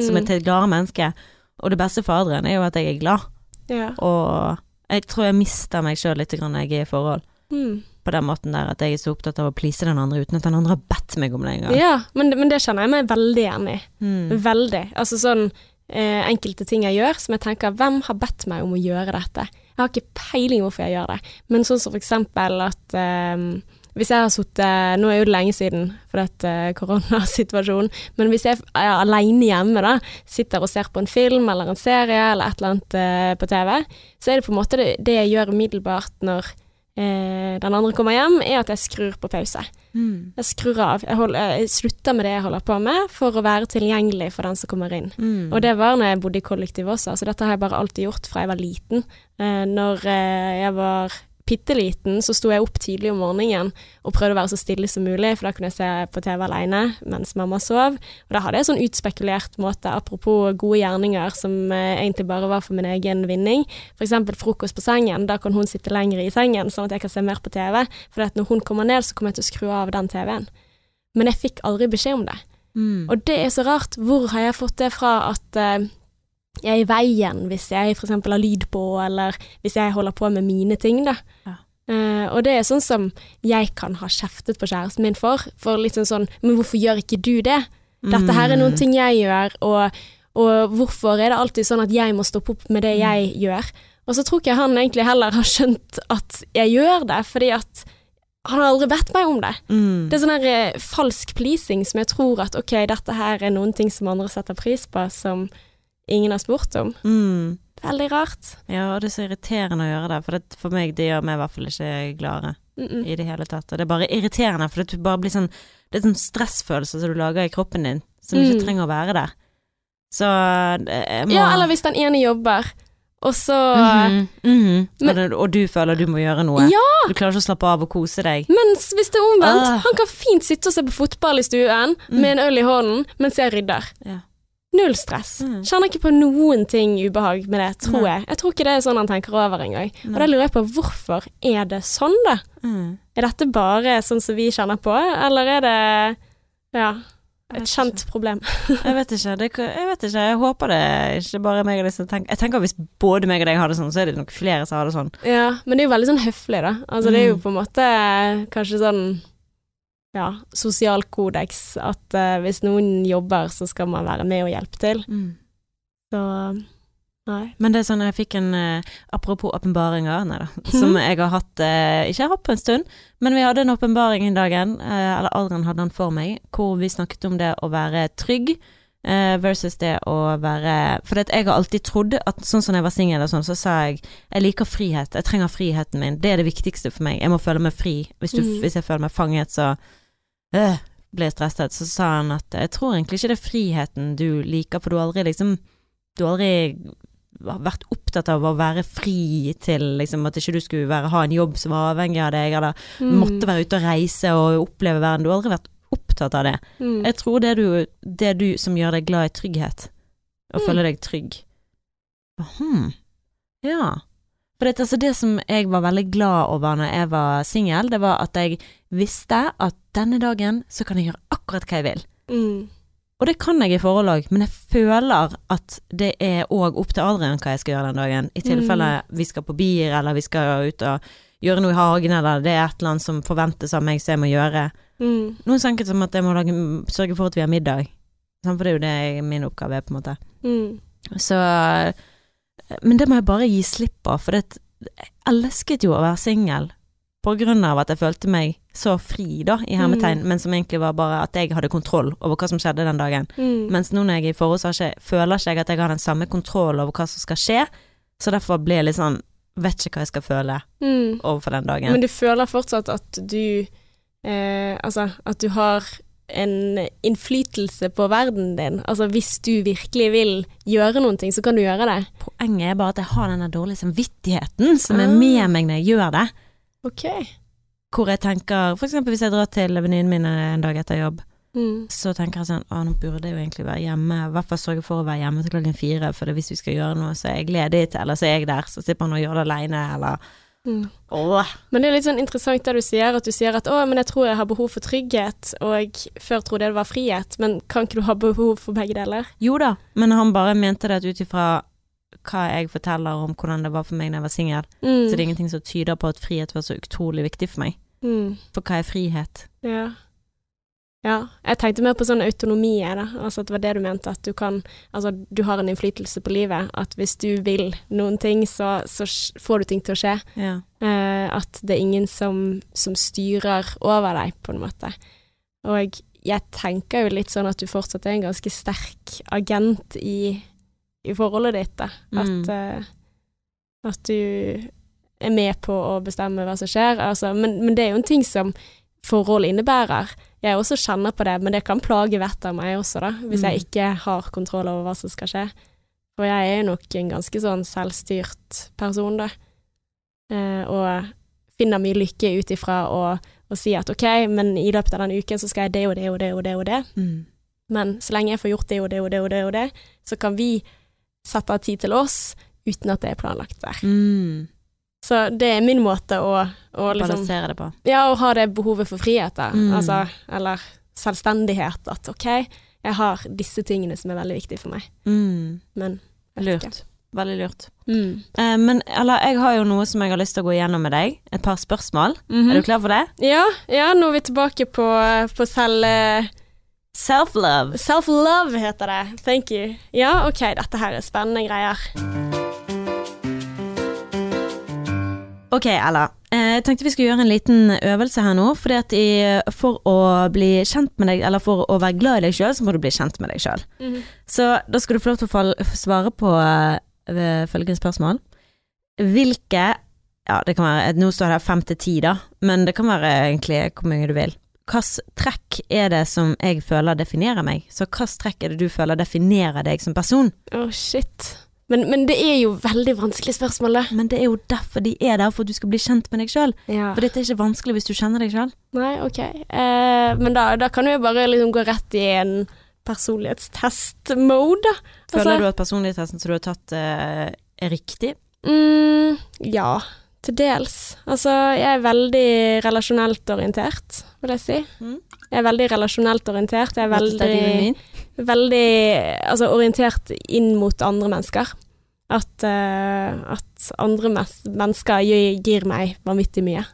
som Mm. et gladere menneske. Og det beste for Adrian er jo at jeg er glad, ja. og jeg tror jeg mister meg sjøl litt når jeg er i forhold. Mm. På den måten der at jeg er så opptatt av å please den andre uten at den andre har bedt meg om det engang. ja men, men det kjenner jeg meg veldig igjen i. Mm. Veldig. Altså sånn eh, enkelte ting jeg gjør som jeg tenker hvem har bedt meg om å gjøre dette? Jeg har ikke peiling hvorfor jeg gjør det, men sånn som for eksempel at eh, hvis jeg har sittet Nå er jo det lenge siden for dette koronasituasjonen, men hvis jeg er alene hjemme, da, sitter og ser på en film eller en serie eller et eller annet eh, på TV, så er det på en måte det, det jeg gjør umiddelbart når eh, den andre kommer hjem, er at jeg skrur på pause. Mm. Jeg skrur av. Jeg, hold, jeg slutter med det jeg holder på med, for å være tilgjengelig for den som kommer inn. Mm. Og det var når jeg bodde i kollektiv også, så dette har jeg bare alltid gjort fra jeg var liten. Eh, når eh, jeg var bitte liten, så sto jeg opp tidlig om morgenen og prøvde å være så stille som mulig, for da kunne jeg se på TV alene mens mamma sov. Og da hadde jeg sånn utspekulert måte, apropos gode gjerninger som eh, egentlig bare var for min egen vinning. Eksempel frokost på sengen, da kan hun sitte lenger i sengen, sånn at jeg kan se mer på TV. For når hun kommer ned, så kommer jeg til å skru av den TV-en. Men jeg fikk aldri beskjed om det. Mm. Og det er så rart. Hvor har jeg fått det fra at eh, jeg er i veien hvis jeg f.eks. har lyd på, eller hvis jeg holder på med mine ting, da. Ja. Uh, og det er sånn som jeg kan ha kjeftet på kjæresten min for. For litt sånn Men hvorfor gjør ikke du det? Dette her er noen Mm. ting jeg gjør, og, og hvorfor er det alltid sånn at jeg må stoppe opp med det jeg gjør? Og så tror ikke jeg han egentlig heller har skjønt at jeg gjør det, fordi at han har aldri bedt meg om det. Mm. Det er sånn her eh, falsk pleasing som jeg tror at ok, dette her er noen ting som andre setter pris på, som ingen har spurt om. Mm. Veldig rart. Ja, og det er så irriterende å gjøre det, for det, for meg det gjør meg i hvert fall ikke gladere Mm -mm. i det hele tatt. Og det er bare irriterende, for det, bare blir sånn, det er sånn stressfølelse som du lager i kroppen din, som ikke Mm. trenger å være der. Så det- må Ja, eller hvis den ene jobber, og så mm -hmm. Men- og, det, og du føler du må gjøre noe. Ja! Du klarer ikke å slappe av og kose deg. Mens hvis det er omvendt, Ah. han kan fint sitte og se på fotball i stuen Mm. med en øl i hånden mens jeg rydder. Ja. Null stress. Mm. Kjenner ikke på noen ting ubehag med det, tror Nei. jeg. Jeg tror ikke det er sånn han tenker over engang. Og da lurer jeg på hvorfor er det sånn, da? Mm. Er dette bare sånn som vi kjenner på, eller er det ja, et kjent kjent problem? Jeg vet ikke. Det, jeg vet ikke. Jeg håper det ikke bare er meg og deg som tenker Jeg tenker hvis både meg og deg har det sånn, så er det nok flere som har det sånn. Ja, men det er jo veldig sånn høflig, da. Altså det er jo Mm. på en måte kanskje sånn ja, sosial kodeks at uh, hvis noen jobber, så skal man være med og hjelpe til. Så nei. Men det er sånn, jeg fikk en uh, Apropos åpenbaringer, nei da. Som jeg har hatt uh, Ikke har hatt på en stund, men vi hadde en åpenbaring en dagen, eller Adrian hadde den for meg, hvor vi snakket om det å være trygg. versus det å være For jeg har alltid trodd at sånn som jeg var singel og sånn, så sa jeg jeg liker frihet, jeg trenger friheten min. Det er det viktigste for meg. Jeg må føle meg fri. Hvis, du, mm. hvis jeg føler meg fanget, så øh, ble stresset. Så sa han at jeg tror egentlig ikke det er friheten du liker, for du har aldri liksom Du har aldri vært opptatt av å være fri til liksom at ikke du skulle være, ha en jobb som var avhengig av deg, eller Mm. måtte være ute og reise og oppleve verden. Du har aldri vært opptatt av det. Mm. Jeg tror det er du, det er du som gjør deg glad i trygghet, og Mm. føler deg trygg. Hm. Ja. For det, altså, det som jeg var veldig glad over når jeg var singel, det var at jeg visste at denne dagen så kan jeg gjøre akkurat hva jeg vil. Mm. Og det kan jeg i forhold òg, men jeg føler at det er òg opp til Adrian hva jeg skal gjøre den dagen. I tilfelle vi skal på bier, eller vi skal ut og gjøre noe i hagen, eller det er et eller annet som forventes av meg som jeg må gjøre. Mm. Noe så enkelt som at jeg må lage, sørge for at vi har middag. For det er jo det jeg- min oppgave er, på en måte. Mm. Så Men det må jeg bare gi slipp på, for det, jeg elsket jo å være singel. På grunn av at jeg følte meg så fri, da, i hermetegn, men som egentlig var bare at jeg hadde kontroll over hva som skjedde den dagen. Mm. Mens nå når jeg er i forhold, så ikke, føler ikke jeg at jeg har den samme kontroll over hva som skal skje, så derfor blir jeg litt sånn Vet ikke hva jeg skal føle Mm. overfor den dagen. Men du føler fortsatt at du eh, Altså, at du har en innflytelse på verden din. Altså, hvis du virkelig vil gjøre noen ting, så kan du gjøre det. Poenget er bare at jeg har den dårlige samvittigheten som er Ah. med meg når jeg gjør det. Ok. Hvor jeg tenker, for eksempel hvis jeg drar til venninnen min en dag etter jobb, Mm. så tenker jeg sånn, å nå burde jeg jo egentlig være hjemme, i hvert fall sørge for å være hjemme til klokken fire, for hvis vi skal gjøre noe, så er jeg ledig til, eller så er jeg der, så slipper han å gjøre det alene, eller Mm. Men det er litt sånn interessant det du sier, at du sier at 'å, men jeg tror jeg har behov for trygghet', og før trodde jeg det var frihet, men kan ikke du ha behov for begge deler? Jo da, men han bare mente det ut ifra hva jeg forteller om hvordan det var for meg da jeg var singel, Mm. så det er ingenting som tyder på at frihet var så utrolig viktig for meg. Mm. For hva er frihet? Ja. Ja, jeg tenkte mer på sånn autonomi, da. Altså at det var det du mente, at du kan Altså, du har en innflytelse på livet. At hvis du vil noen ting, så, så får du ting til å skje. Ja. Eh, at det er ingen som, som styrer over deg, på en måte. Og jeg tenker jo litt sånn at du fortsatt er en ganske sterk agent i, i forholdet ditt, da. At, Mm. at du er med på å bestemme hva som skjer. Altså, men, men det er jo en ting som forhold innebærer. Jeg også kjenner på det, men det kan plage vettet av meg også, da, hvis Mm. jeg ikke har kontroll over hva som skal skje. For jeg er jo nok en ganske sånn selvstyrt person, da. Eh, og finner mye lykke ut ifra å, å si at ok, men i løpet av denne uken så skal jeg det og det og det og det og det. Mm. Men så lenge jeg får gjort det og det og det og det og det, så kan vi sette av tid til oss uten at det er planlagt der. Mm. Så det er min måte å, å liksom Balansere det på. Ja, å ha det behovet for frihet, da. Mm. Altså, eller selvstendighet. At ok, jeg har disse tingene som er veldig viktige for meg. Mm. Men Lurt. ikke. Veldig lurt. Mm. Eh, men eller, jeg har jo noe som jeg har lyst til å gå igjennom med deg. Et par spørsmål. -hmm. Er du klar for det? Ja, ja, nå er vi tilbake på, på selv... Self-love. Self-love heter det. Thank you. Ja, ok, dette her er spennende greier. Ok, Ella. Eh, Jeg tenkte vi skulle gjøre en liten øvelse her nå. Fordi at i, for å bli kjent med deg, eller for å være glad i deg sjøl, så må du bli kjent med deg sjøl. Så da skal du få lov til å svare på eh, følgende spørsmål. Hvilke Ja, det kan være Nå står det her fem til ti, da, men det kan være egentlig hvor mange du vil. Hvilke trekk er det som jeg føler definerer meg? Så hvilke trekk er det du føler definerer deg som person? Å, shit. Men, men det er jo veldig vanskelig spørsmål, det. Men det er jo derfor de er der, for at du skal bli kjent med deg sjøl. Ja. For dette er ikke vanskelig hvis du kjenner deg sjøl. Nei, ok. Eh, men da, da kan jo bare liksom gå rett i en personlighetstest-mode, da. Føler du at personlighetstesten som du har tatt, eh, er riktig? Mm, ja, til dels. Altså, jeg er veldig relasjonelt orientert, vil jeg si. Mm. Jeg er veldig relasjonelt orientert. Jeg er veldig, veldig altså, orientert inn mot andre mennesker. At, uh, at andre mennesker gir, meg vanvittig mye.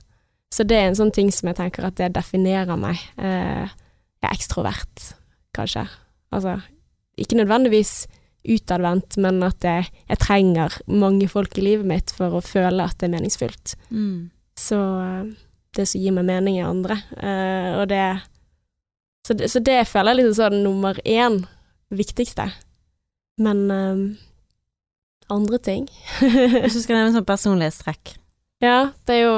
Så det er en sånn ting som jeg tenker at det definerer meg. Uh, jeg er ekstrovert, kanskje. Altså, ikke nødvendigvis utadvendt, men at jeg, jeg trenger mange folk i livet mitt for å føle at det er meningsfylt. Mm. Så eh, det som gir meg mening i andre, Uh, og det så, det så det føler jeg liksom sånn nummer én, viktigste. Men um, andre ting Hvis du skal nevne sånn personlighetstrekk. Ja, det er jo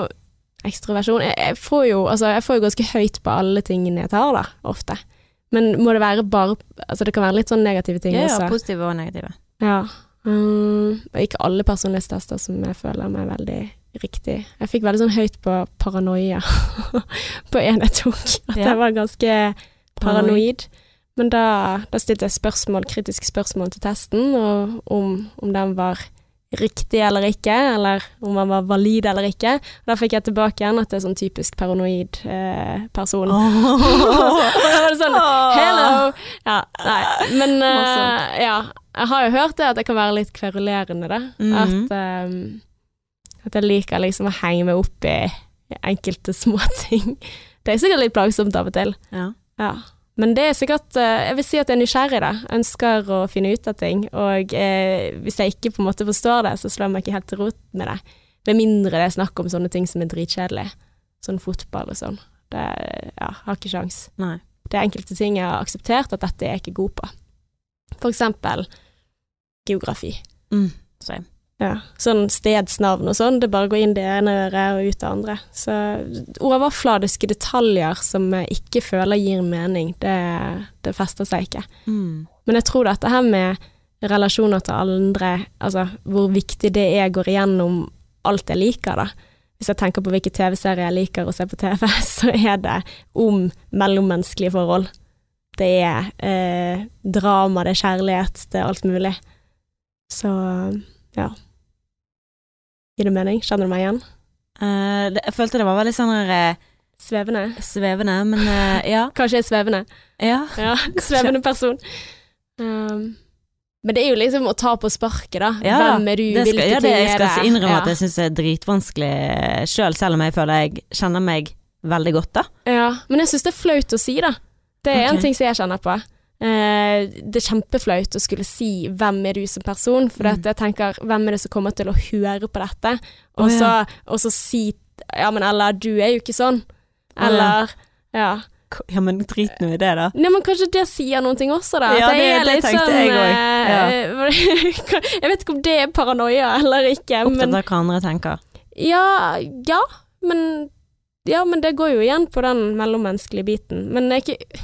ekstroversjon. Jeg, jeg får jo altså, jeg får jo ganske høyt på alle tingene jeg tar, da, ofte. Men må det være bare Altså, det kan være litt sånn negative ting Ja, ja, også. positive og negative. Ja. Um, og ikke alle personlighetstester som jeg føler meg veldig riktig. Jeg fikk veldig sånn høyt på paranoia på en jeg tok. At Ja. jeg var ganske Paranoid. Men da, da stilte jeg spørsmål, kritiske spørsmål til testen, og om, om den var riktig eller ikke, eller om den var valid eller ikke. Da fikk jeg tilbake igjen at det er sånn typisk paranoid eh, person. og da var det sånn Hello! Ja, nei. Men eh, ja, jeg har jo hørt det at det kan være litt kverulerende, da. Mhm. At, eh, at jeg liker liksom å henge meg opp i enkelte småting. Det er sikkert litt plagsomt av og til. Ja. Ja. Men det er sikkert eh, Jeg vil si at jeg er nysgjerrig, da. Ønsker å finne ut av ting. Og eh, hvis jeg ikke på en måte forstår det, så slår jeg meg ikke helt til rot med det. Med mindre det er snakk om sånne ting som er dritkjedelig. Sånn fotball og sånn. Det ja, har ikke sjans. Nei. Det er enkelte ting jeg har akseptert at dette er jeg ikke god på. For eksempel geografi. Mm. Same. Ja, sånn stedsnavn og sånn, det bare går inn det ene øret og ut det andre. Så overfladiske detaljer som jeg ikke føler gir mening, det, det fester seg ikke. Mm. Men jeg tror dette her med relasjoner til andre, altså hvor viktig det er, går igjennom alt jeg liker, da. Hvis jeg tenker på hvilke TV-serier jeg liker å se på TV, så er det om mellommenneskelige forhold. Det er eh, drama, det er kjærlighet, det er alt mulig. Så ja. Gir det mening? Kjenner du meg igjen? Uh, det, jeg følte det var veldig sånn eh, Svevende? svevende, men uh, ja. Kanskje jeg er svevende. ja. Ja, svevende person. Um, men det er jo liksom å ta på sparket, da. Ja, Hvem er du, Det skal, hvilke ja, det, ting jeg er skal innrømme ja. at jeg syns det er dritvanskelig sjøl, selv om jeg føler jeg kjenner meg veldig godt, da. Ja, men jeg syns det er flaut å si, da. Det er okay. en ting som jeg kjenner på. Eh, det er kjempeflaut å skulle si 'hvem er du som person', for Mm. jeg tenker 'hvem er det som kommer til å høre på dette', og, Å, ja. så, og så si 'ja, men eller du er jo ikke sånn', Å, ja. ja. Ja, men drit nå i det, da. Nei, men kanskje det sier noen ting også, da. Ja, det, det- det tenkte sånn, jeg også. Ja. jeg vet ikke om det er paranoia eller ikke, Opptatt men av hva andre tenker. ja, ja, men ja, men det går jo igjen på den mellommenneskelige biten. Men jeg er ikke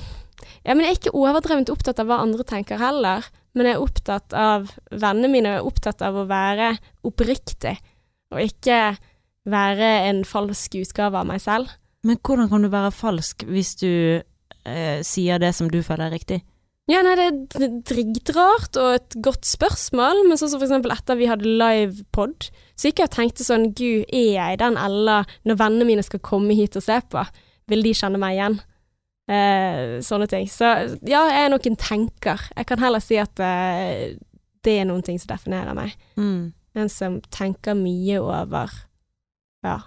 ja, men jeg er ikke overdrevent opptatt av hva andre tenker heller. Men jeg er opptatt av vennene mine, og jeg er opptatt av å være oppriktig. Og ikke være en falsk utgave av meg selv. Men hvordan kan du være falsk hvis du eh, sier det som du føler er riktig? Ja, nei, det er dritrart og et godt spørsmål, men sånn som for eksempel etter vi hadde livepod, så gikk jeg og tenkte sånn, gud, er jeg den Ella når vennene mine skal komme hit og se på? Vil de kjenne meg igjen? Eh, sånne ting. Så ja, jeg er nok en tenker. Jeg kan heller si at eh, det er noen ting som definerer meg. Mm. En som tenker mye over, ja,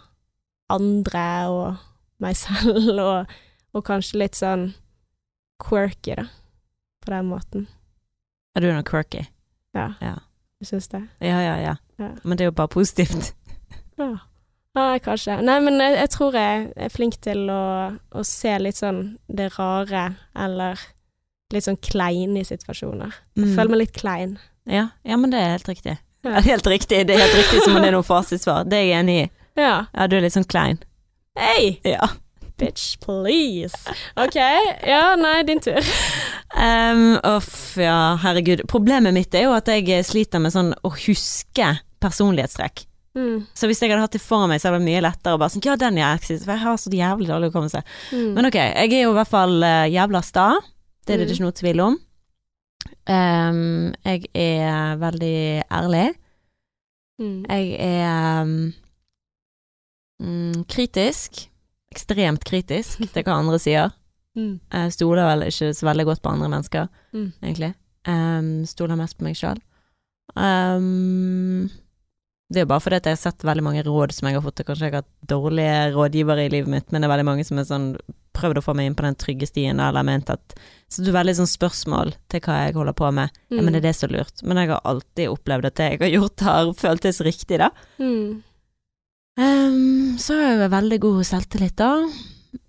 andre og meg selv, og, og kanskje litt sånn quirky, da, på den måten. Er du noe quirky? Ja. Ja. Du syns det? Ja, ja, ja. Ja. Men det er jo bare positivt. Ja. Nei, kanskje. Nei, men jeg, jeg tror jeg er flink til å, å se litt sånn det rare, eller litt sånn kleine i situasjoner. Jeg Mm. føler meg litt klein. Ja, ja, men det er helt riktig. Ja. Helt riktig, det er helt riktig som om det er noe fasitsvar. Det er jeg enig i. Ja. Ja, du er litt sånn klein. Hei, Ja. bitch, please. Ok, ja, nei, din tur. Um, ja, herregud. Problemet mitt er jo at jeg sliter med sånn å huske personlighetstrekk. Mm. Så hvis jeg hadde hatt det for meg, så hadde det vært mye lettere å bare sånn Ja, den er jeg, for jeg har så jævlig dårlig hukommelse. Mm. Men ok, jeg er jo i hvert fall uh, jævla sta. Det er det Mm. ikke noe tvil om. Um, jeg er veldig ærlig. Mm. Jeg er um, kritisk. Ekstremt kritisk til hva andre sier. Mm. Jeg stoler vel ikke så veldig godt på andre mennesker, egentlig. Um, stoler mest på meg sjøl. Um, det er bare fordi jeg har sett veldig mange råd som jeg har fått, og kanskje jeg har hatt dårlige rådgivere i livet mitt, men det er veldig mange som har sånn prøvd å få meg inn på den trygge stien, eller ment at Så det er veldig sånn spørsmål til hva jeg holder på med. Ja, men det er det som er lurt. Men jeg har alltid opplevd at det jeg har gjort, har føltes riktig, da. Mm. Um, så er jeg veldig god selvtillit, da.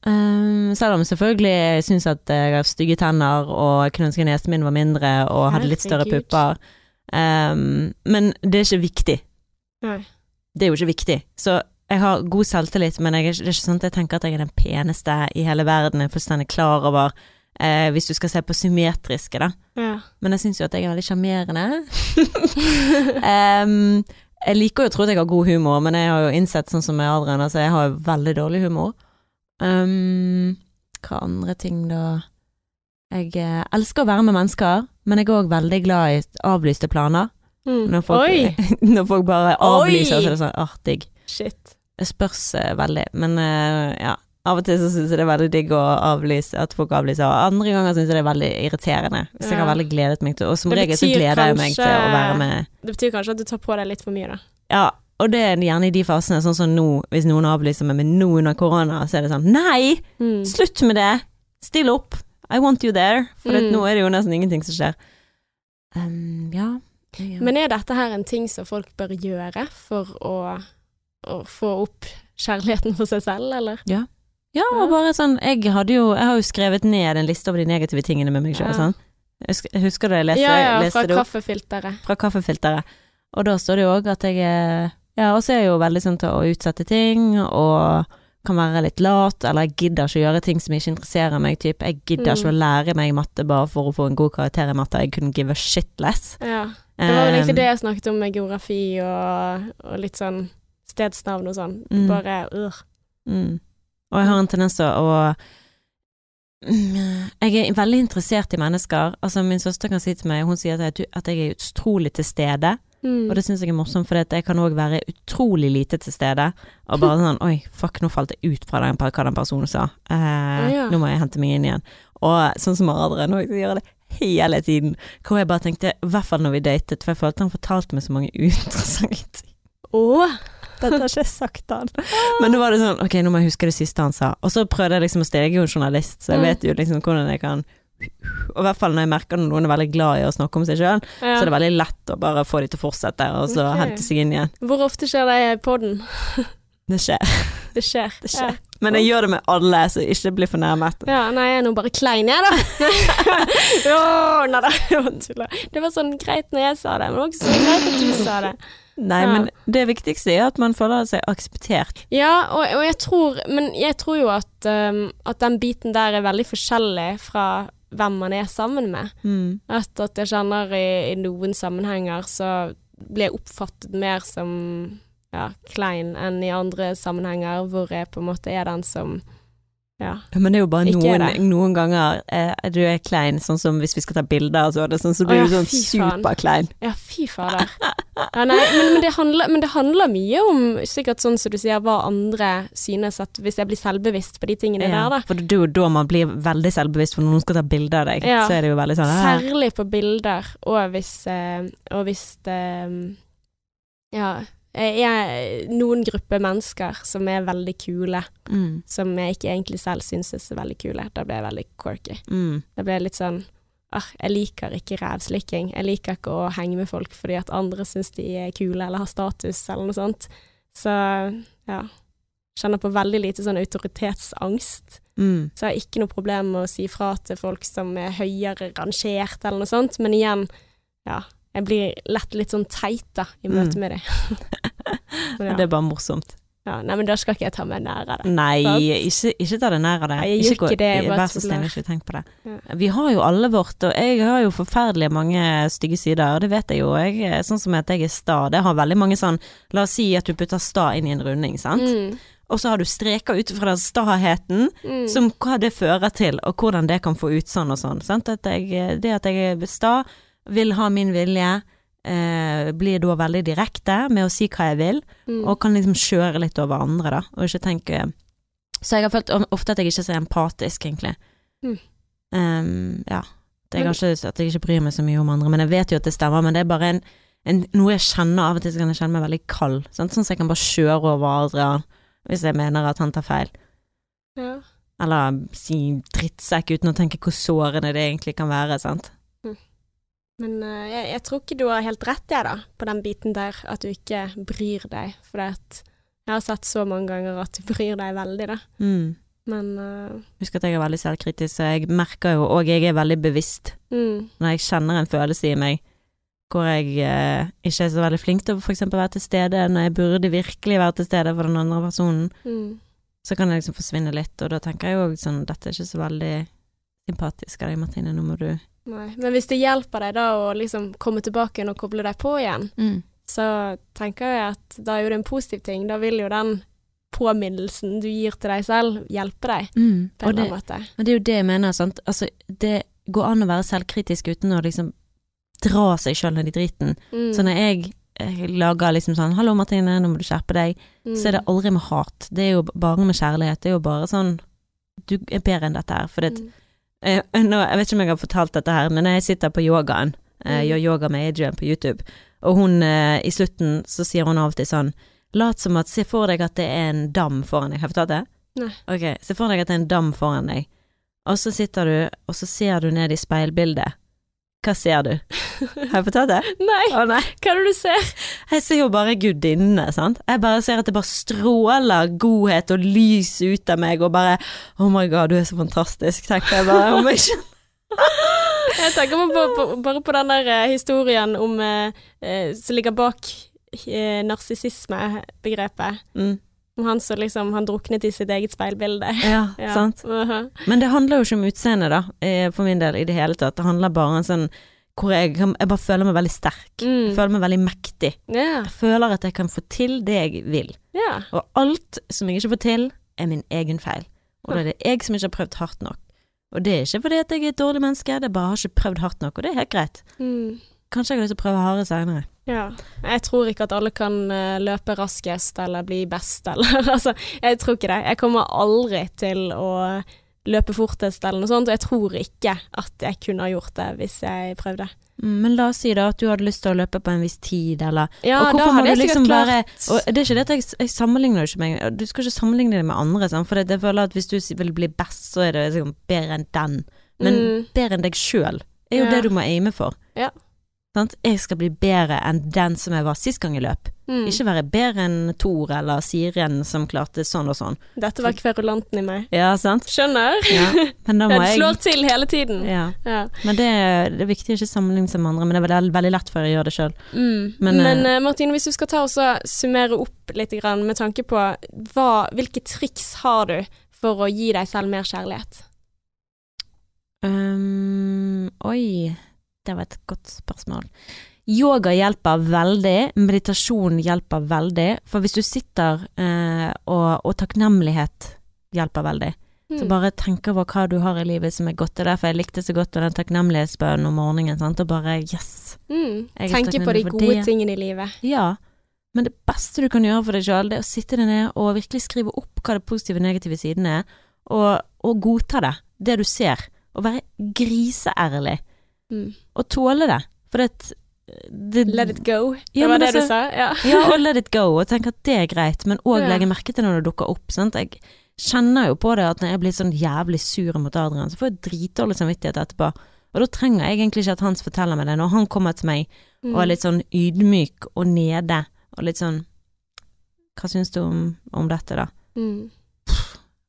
Um, selv om selvfølgelig jeg syns at jeg har stygge tenner, og jeg kunne ønske nesen min var mindre og hadde litt større pupper. Um, men det er ikke viktig. Nei. Det er jo ikke viktig. Så jeg har god selvtillit, men jeg det er ikke sånn at jeg tenker at jeg er den peneste i hele verden. Jeg er fullstendig klar over eh, Hvis du skal se på symmetriske, da. Ja. Men jeg syns jo at jeg er veldig sjarmerende. um, jeg liker jo å tro at jeg har god humor, men jeg har jo innsett sånn som med Adrian, altså jeg har jo veldig dårlig humor. Um, hva andre ting da? Jeg eh, elsker å være med mennesker, men jeg er òg veldig glad i avlyste planer. Mm. Når folk, når folk bare avlyser, Oi! så er det sånn artig. Shit. Det spørs uh, veldig, men uh, ja. Av og til så syns jeg det er veldig digg avlyse, at folk avlyser, og andre ganger syns jeg det er veldig irriterende. Hvis jeg har veldig gledet meg til Og som regel så betyr kanskje, jeg meg til å være med Det betyr kanskje at du tar på deg litt for mye, da. Ja, og det er gjerne i de fasene, sånn som nå, hvis noen avlyser meg, med nå under korona, så er det sånn Nei! Mm. Slutt med det! Still opp! I want you there! For Mm. nå er det jo nesten ingenting som skjer. Um, ja. Ja. Men er dette her en ting som folk bør gjøre for å, å få opp kjærligheten for seg selv, eller? ja, og bare sånn Jeg hadde jo Jeg har jo skrevet ned en liste over de negative tingene med meg sjøl, Ja. sånn. Husker, husker du jeg leste, ja, ja, leste fra kaffefilteret. Fra kaffefilteret. Og da står det jo òg at jeg er Ja, og så er jeg jo veldig sånn til å utsette ting, og kan være litt lat, eller jeg gidder ikke å gjøre ting som ikke interesserer meg. Typ. Jeg gidder ikke Mm. å lære meg matte bare for å få en god karakter i matte. Jeg kunne give a shit less. Ja. Det var vel egentlig Um, det jeg snakket om med geografi og, og litt sånn stedsnavn og sånn. Mm. Bare ur. Mm. Og jeg har en tendens til å Mm, Jeg er veldig interessert i mennesker. Altså Min søster kan si til meg Hun sier at jeg, at jeg er utrolig til stede. Mm. Og det syns jeg er morsomt, for jeg kan òg være utrolig lite til stede. Og bare sånn Oi, fuck, nå falt jeg ut fra den, hva den personen sa. Eh, ja. Nå må jeg hente meg inn igjen. Og sånn som Adrian òg, gjør det hele tiden. Hvor jeg bare tenkte, i hvert fall når vi datet, for jeg følte han fortalte meg så mange uinteressante ting. Oh. Dette har ikke jeg sagt til han. Men nå var det sånn, ok, nå må jeg huske det siste han sa. Og så prøvde jeg liksom å stege en journalist, så jeg Mm. vet jo liksom hvordan jeg kan Og i hvert fall når jeg merker når noen er veldig glad i å snakke om seg sjøl, Ja. så er det veldig lett å bare få de til å fortsette, og så okay. hente seg inn igjen. Hvor ofte skjer det i podden? Det skjer. Det skjer. Det skjer. Men jeg gjør det med alle, så ikke bli fornærmet. Ja, ja, nei, jeg er nå bare klein, jeg, da. oh, nei da. Det var sånn greit når jeg sa det, men også så greit at du sa det. Nei, Ja. men det viktigste er at man føler seg akseptert. Ja, og, og jeg tror Men jeg tror jo at, um, at den biten der er veldig forskjellig fra hvem man er sammen med. Mm. At, at jeg kjenner i, i noen sammenhenger så blir jeg oppfattet mer som ja, klein enn i andre sammenhenger hvor jeg på en måte er den som ja. Men det er jo bare noen, noen ganger eh, du er klein, sånn som hvis vi skal ta bilder og så, det, sånn, så blir blir ja, du sånn superklein. Ja, fy fader. Ja, nei, men, men, det handler, men det handler mye om sikkert sånn som du sier, hva andre synes at hvis jeg blir selvbevisst på de tingene Ja, der, da. for det er jo da man blir veldig selvbevisst, for når noen skal ta bilde av deg, Ja. så er det jo veldig sånn «Ah, Særlig på bilder, og hvis, eh, og hvis eh, Ja, jeg er noen grupper mennesker som er veldig kule, mm, som jeg ikke egentlig selv synes er så veldig kule. Da blir jeg veldig quirky. mm, Da blir jeg litt sånn Ah, jeg liker ikke rævslikking. Jeg liker ikke å henge med folk fordi at andre syns de er kule eller har status eller noe sånt. Så ja. Kjenner på veldig lite sånn autoritetsangst. mm. Så jeg har ikke noe problem med å si fra til folk som er høyere rangert eller noe sånt, men igjen, ja. Jeg blir lett litt sånn teit da, i møte Mm. med dem. ja. Det er bare morsomt. ja. Nei, men da skal ikke jeg ta meg nær av det. Nei, ikke, ikke ta det nær av det. Jeg gå- ikke det, Vær så snill, ikke tenk på det. Ja. Vi har jo alle vårt, og jeg har jo forferdelig mange stygge sider, det vet jeg jo. Jeg, sånn som at jeg er sta, det har veldig mange sånn La oss si at du putter sta inn i en runding, sant. Mm. Og så har du streker ut fra den staheten, Mm. som hva det fører til, og hvordan det kan få ut sånn og sånn. Sant? At jeg, det at jeg er sta, vil ha min vilje, eh, blir da veldig direkte med å si hva jeg vil, Mm. og kan liksom kjøre litt over andre, da, og ikke tenke Så jeg har følt ofte at jeg ikke er så empatisk, egentlig. Mm. Um, ja. Det er kanskje at jeg ikke bryr meg så mye om andre, men jeg vet jo at det stemmer. Men det er bare en, en, noe jeg kjenner av og til, så kan jeg kjenne meg veldig kald. Sant? Sånn at jeg kan bare kjøre over Adrian hvis jeg mener at han tar feil. ja. Eller si drittsekk uten å tenke hvor sårende det egentlig kan være, sant. Men uh, jeg, jeg tror ikke du har helt rett, jeg, da, på den biten der, at du ikke bryr deg. For jeg har sett så mange ganger at du bryr deg veldig, da. Mm. Men uh, Husk at jeg er veldig selvkritisk, så jeg merker jo, og jeg er veldig bevisst mm, når jeg kjenner en følelse i meg hvor jeg eh, ikke er så veldig flink til å eksempel være til stede når jeg burde virkelig være til stede for den andre personen, mm, så kan jeg liksom forsvinne litt, og da tenker jeg jo sånn dette er ikke så veldig sympatisk av deg, Martine, nå må du nei. Men hvis det hjelper deg da å liksom komme tilbake og koble deg på igjen, så tenker jeg at da er jo det en positiv ting. Da vil jo den påminnelsen du gir til deg selv, hjelpe deg Mm. på en eller annen måte. men det er jo det jeg mener, sant. Altså, det går an å være selvkritisk uten å liksom dra seg sjøl ned i driten. Mm, Så når jeg lager liksom sånn 'Hallo, Martine, nå må du skjerpe deg', mm, så er det aldri med hat. Det er jo bare med kjærlighet. Det er jo bare sånn Du er bedre enn dette her. For det, mm, eh, nå, jeg vet ikke om jeg har fortalt dette her, men jeg sitter på yogaen. Jeg Mm. gjør yoga med Adrian på YouTube. Og hun eh, i slutten så sier hun alltid sånn Lat som at Se for deg at det er en dam foran deg. Har jeg fortalt det? Nei. Ok, se for deg at det er en dam foran deg. Og så sitter du, og så ser du ned i speilbildet. Hva ser du? Har jeg fortalt det? Nei, Å nei. hva er det du ser? Jeg ser jo bare gudinnene, sant. Jeg bare ser at det bare stråler godhet og lys ut av meg, og bare Oh my god, du er så fantastisk, tenker jeg bare. Om ikke Jeg tenker på, på, på, bare på den der eh, historien om eh, eh, som ligger bak uh, narsissismebegrepet. mm, Om han som liksom Han druknet i sitt eget speilbilde. Ja, Ja. sant. Mhm. Men det handler jo ikke om utseende, da, eh, for min del, i det hele tatt. Det handler bare om en sånn hvor jeg, kan, jeg bare føler meg veldig sterk. Jeg mm. føler meg veldig mektig. Yeah. Jeg føler at jeg kan få til det jeg vil. Yeah. Og alt som jeg ikke får til, er min egen feil. Og da er det jeg som ikke har prøvd hardt nok. Og det er ikke fordi at jeg er et dårlig menneske, det bare har ikke prøvd hardt nok, og det er helt greit. Mm. Kanskje jeg har lyst til å prøve hardere seinere. Ja. Jeg tror ikke at alle kan eh, løpe raskest eller bli best eller Altså, jeg tror ikke det. Jeg kommer aldri til å løpe fortest eller noe sånt, og jeg tror ikke at jeg kunne ha gjort det hvis jeg prøvde. Mm, Men la oss si da at du hadde lyst til å løpe på en viss tid, eller Ja, Og hvorfor må du liksom bare Og det er ikke det at jeg, jeg sammenligner ikke meg Du skal ikke sammenligne det med andre, sant? for det, jeg føler at hvis du vil bli best, så er det liksom bedre enn den. Men Mm. bedre enn deg sjøl er jo Ja. det du må aime for. Ja. Sant? Jeg skal bli bedre enn den som jeg var sist gang jeg løp. mm. Ikke være bedre enn Thor eller Siren som klarte sånn og sånn. Dette var kverulanten i meg. Ja, sant? Skjønner? Ja. Men må jeg slår til hele tiden. ja. Ja. Men det, det er viktig å ikke sammenligne seg med andre, men det er veldig, veldig lett for å gjøre det sjøl. Mm. Men, Men, eh, eh, Martine, hvis du skal ta og summere opp litt grann, med tanke på hva, hvilke triks har du for å gi deg selv mer kjærlighet? Um, oi, det var et godt spørsmål. Yoga hjelper veldig, meditasjon hjelper veldig. For hvis du sitter eh, og, og takknemlighet hjelper veldig. Så Mm. bare tenk over hva du har i livet som er godt. Det er derfor jeg likte så godt den takknemlighetsbønnen om morgenen. Sant? Og bare yes. Mm. Tenke på de gode det. tingene i livet. Ja. Men det beste du kan gjøre for deg sjøl, det er å sitte deg ned og virkelig skrive opp hva det positive og negative siden er, og, og godta det, det du ser. Og være griseærlig. Mm. Og tåle det. For det, det Let it go. Det var det altså- du sa? Ja. Ja, og let it go, og tenke at det er greit, men òg Ja. legge merke til når det dukker opp. Sant? Jeg kjenner jo på det at når jeg blir sånn jævlig sur mot Adrian, så får jeg dritdårlig samvittighet etterpå. Og da trenger jeg egentlig ikke at Hans forteller meg det. Når han kommer til meg Mm. og er litt sånn ydmyk og nede, og litt sånn Hva syns du om, om dette, da? Mm.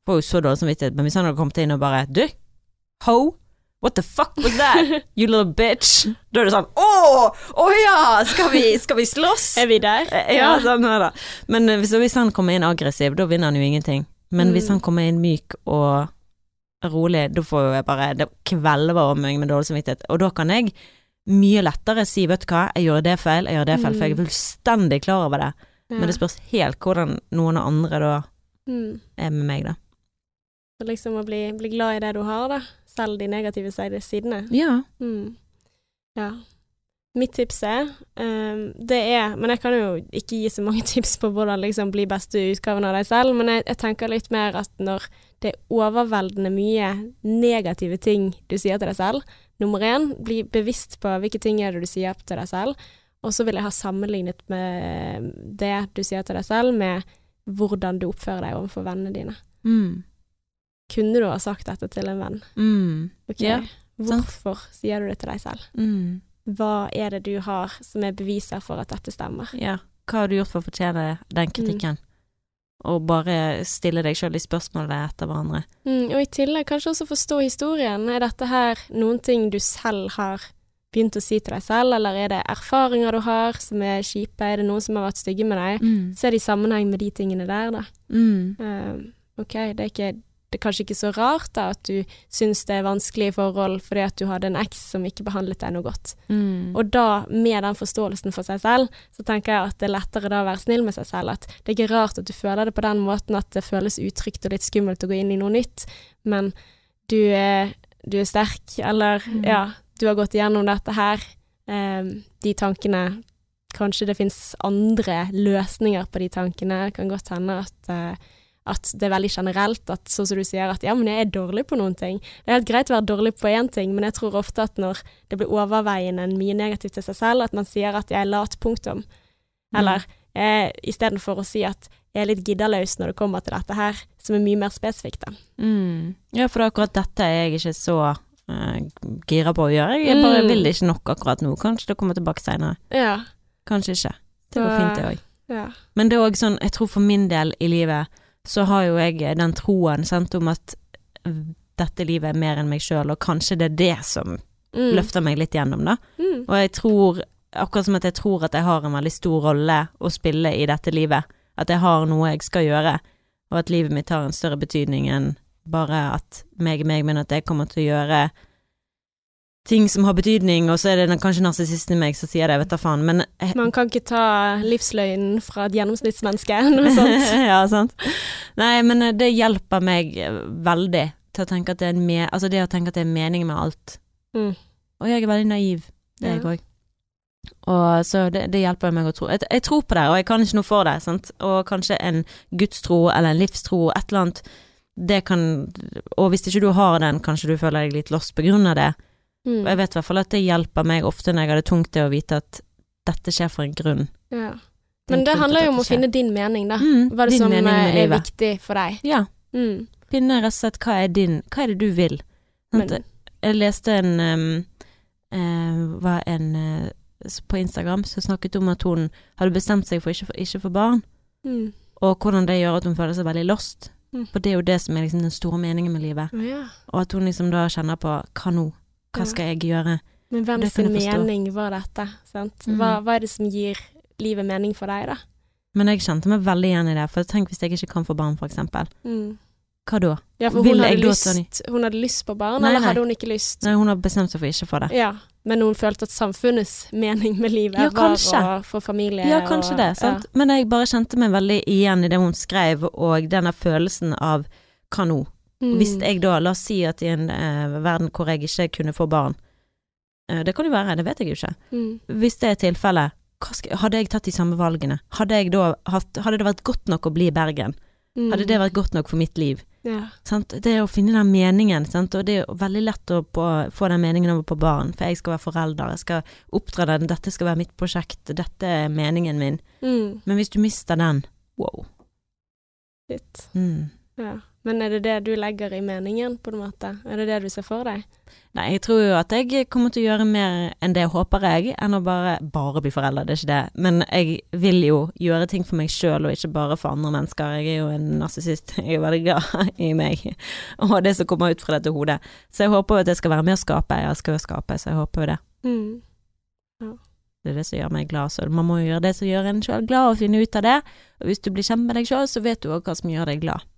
Får jo så dårlig samvittighet, men hvis han hadde kommet inn og bare Du, ho! What the fuck was that? You little bitch. Da er det sånn Å! Å ja! Skal vi, skal vi slåss? Er vi der? Eh, Ja, sånn er det. Men eh, hvis, hvis han kommer inn aggressiv, da vinner han jo ingenting. Men hvis Mm. han kommer inn myk og rolig, da får jeg bare Det kvelver om meg med dårlig samvittighet. Og da kan jeg mye lettere si, vet du hva, jeg gjør det feil, jeg gjør det feil, for jeg er fullstendig klar over det. Ja. Men det spørs helt hvordan noen andre da mm. er med meg, da. Så liksom å bli, bli glad i det du har, da. Selv de negative side- sidene. Ja. Mm. Ja. Mitt tips er um, Det er Men jeg kan jo ikke gi så mange tips på hvordan liksom bli beste utgaven av deg selv, men jeg, jeg tenker litt mer at når det er overveldende mye negative ting du sier til deg selv Nummer én, bli bevisst på hvilke ting er det du sier til deg selv. Og så vil jeg ha sammenlignet med det du sier til deg selv, med hvordan du oppfører deg overfor vennene dine. Mm. Kunne du ha sagt dette til en venn? Mm. Ok, Ja, Hvorfor sier du det til deg selv? Mm. Hva er det du har som er beviser for at dette stemmer? Ja. Hva har du gjort for å fortjene den kritikken? Og bare stille deg sjøl de spørsmålene etter hverandre. Mm, og i tillegg kanskje også forstå historien. Er dette her noen ting du selv har begynt å si til deg selv, eller er det erfaringer du har som er kjipe? Er det noen som har vært stygge med deg? Mm. Se det i sammenheng med de tingene der, da. Mm. Um, ok, det er, ikke, det er kanskje ikke så rart da at du syns det er vanskelig i forhold fordi at du hadde en eks som ikke behandlet deg noe godt. Mm. Og da, med den forståelsen for seg selv, så tenker jeg at det er lettere da å være snill med seg selv. At det er ikke rart at du føler det på den måten at det føles utrygt og litt skummelt å gå inn i noe nytt, men du er, du er sterk, eller Mm. ja, du har gått igjennom dette her. Um, de tankene Kanskje det fins andre løsninger på de tankene. Det kan godt hende at eh, at det er veldig generelt, at sånn som du sier, at ja, men jeg er dårlig på noen ting. Det er helt greit å være dårlig på én ting, men jeg tror ofte at når det blir overveiende mye negativt til seg selv, at man sier at jeg er lat, punktum. Eller eh, istedenfor å si at jeg er litt giddeløs når det kommer til dette her, som er mye mer spesifikt, da. Mm. Ja, for akkurat dette er jeg ikke så uh, gira på å gjøre. Jeg bare Mm. vil ikke nok akkurat nå. Kanskje det kommer tilbake senere. Ja. Kanskje ikke. Det går fint, det òg. ja. Men det er òg sånn, jeg tror for min del i livet, så har jo jeg den troen sant, om at dette livet er mer enn meg sjøl, og kanskje det er det som Mm. løfter meg litt gjennom, da. Mm. Og jeg tror, akkurat som at jeg tror at jeg har en veldig stor rolle å spille i dette livet, at jeg har noe jeg skal gjøre, og at livet mitt har en større betydning enn bare at meg meg, men at jeg kommer til å gjøre ting som har betydning, og så er det kanskje narsissisten i meg som sier det, jeg vet da faen, men jeg, Man kan ikke ta livsløgnen fra et gjennomsnittsmenneske, noe sånt. ja, sant. Nei, men eh, det hjelper meg eh, veldig til å tenke at det er me altså det å tenke at det er mening med alt. Mm. Og jeg er veldig naiv, det er jeg Ja. òg. Og så det, det hjelper meg å tro. Jeg, jeg tror på det, og jeg kan ikke noe for det, sant. Og kanskje en gudstro eller en livstro, et eller annet, det kan Og hvis ikke du har den, kanskje du føler deg litt lost på grunn av det, Mm. Og jeg vet i hvert fall at det hjelper meg ofte når jeg har det tungt, det å vite at dette skjer for en grunn. Ja. Men det handler jo om å finne din mening, da. Mm, Hva er det din som eh, er viktig for deg? Ja. Mm. Finne rett og slett hva er din Hva er det du vil? Men, jeg leste en um, uh, var en uh, på Instagram som snakket om at hun hadde bestemt seg for ikke, for ikke for barn, mm. og hvordan det gjør at hun føler seg veldig lost. Mm. For det er jo det som er liksom den store meningen med livet. Ja. Og at hun liksom da kjenner på hva nå? Hva skal jeg gjøre? Men hvem sin mening var dette? Sant? Mm. Hva, hva er det som gir livet mening for deg, da? Men jeg kjente meg veldig igjen i det, for tenk hvis jeg ikke kan få barn, for eksempel. Mm. Hva da? Ja, for hun hadde, lyst, hun hadde lyst på barn, Nei, eller nei. hadde hun ikke lyst? Nei, hun har bestemt seg for ikke å få det. Ja, men hun følte at samfunnets mening med livet Ja, var å få familie Ja, kanskje og, det, sant. Men jeg bare kjente meg veldig igjen i det hun skrev, og denne følelsen av hva nå? Mm. Hvis jeg da, la oss si at i en eh, verden hvor jeg ikke kunne få barn, eh, det kan jo være, det vet jeg jo ikke. mm. Hvis det er tilfellet, hadde jeg tatt de samme valgene? Hadde, da hadde det vært godt nok å bli i Bergen? Mm. Hadde det vært godt nok for mitt liv? Ja. Sant? Det å finne den meningen, sant? og det er veldig lett å på, få den meningen over på barn, for jeg skal være forelder, jeg skal oppdra den, dette skal være mitt prosjekt, dette er meningen min. Mm. Men hvis du mister den, wow. Shit. Mm. Ja. Men er det det du legger i meningen, på en måte? Er det det du ser for deg? Nei, jeg tror jo at jeg kommer til å gjøre mer enn det håper jeg, enn å bare, bare bli forelder, det er ikke det. Men jeg vil jo gjøre ting for meg sjøl, og ikke bare for andre mennesker. Jeg er jo en narsissist, jeg er veldig glad i meg, og det som kommer ut fra dette hodet. Så jeg håper jo at jeg skal være med å skape, jeg elsker å skape, så jeg håper jo det. Mm. Det er det som gjør meg glad, så man må jo gjøre det som gjør en sjøl glad, og finne ut av det. Og hvis du blir kjent med deg sjøl, så vet du òg hva som gjør deg glad.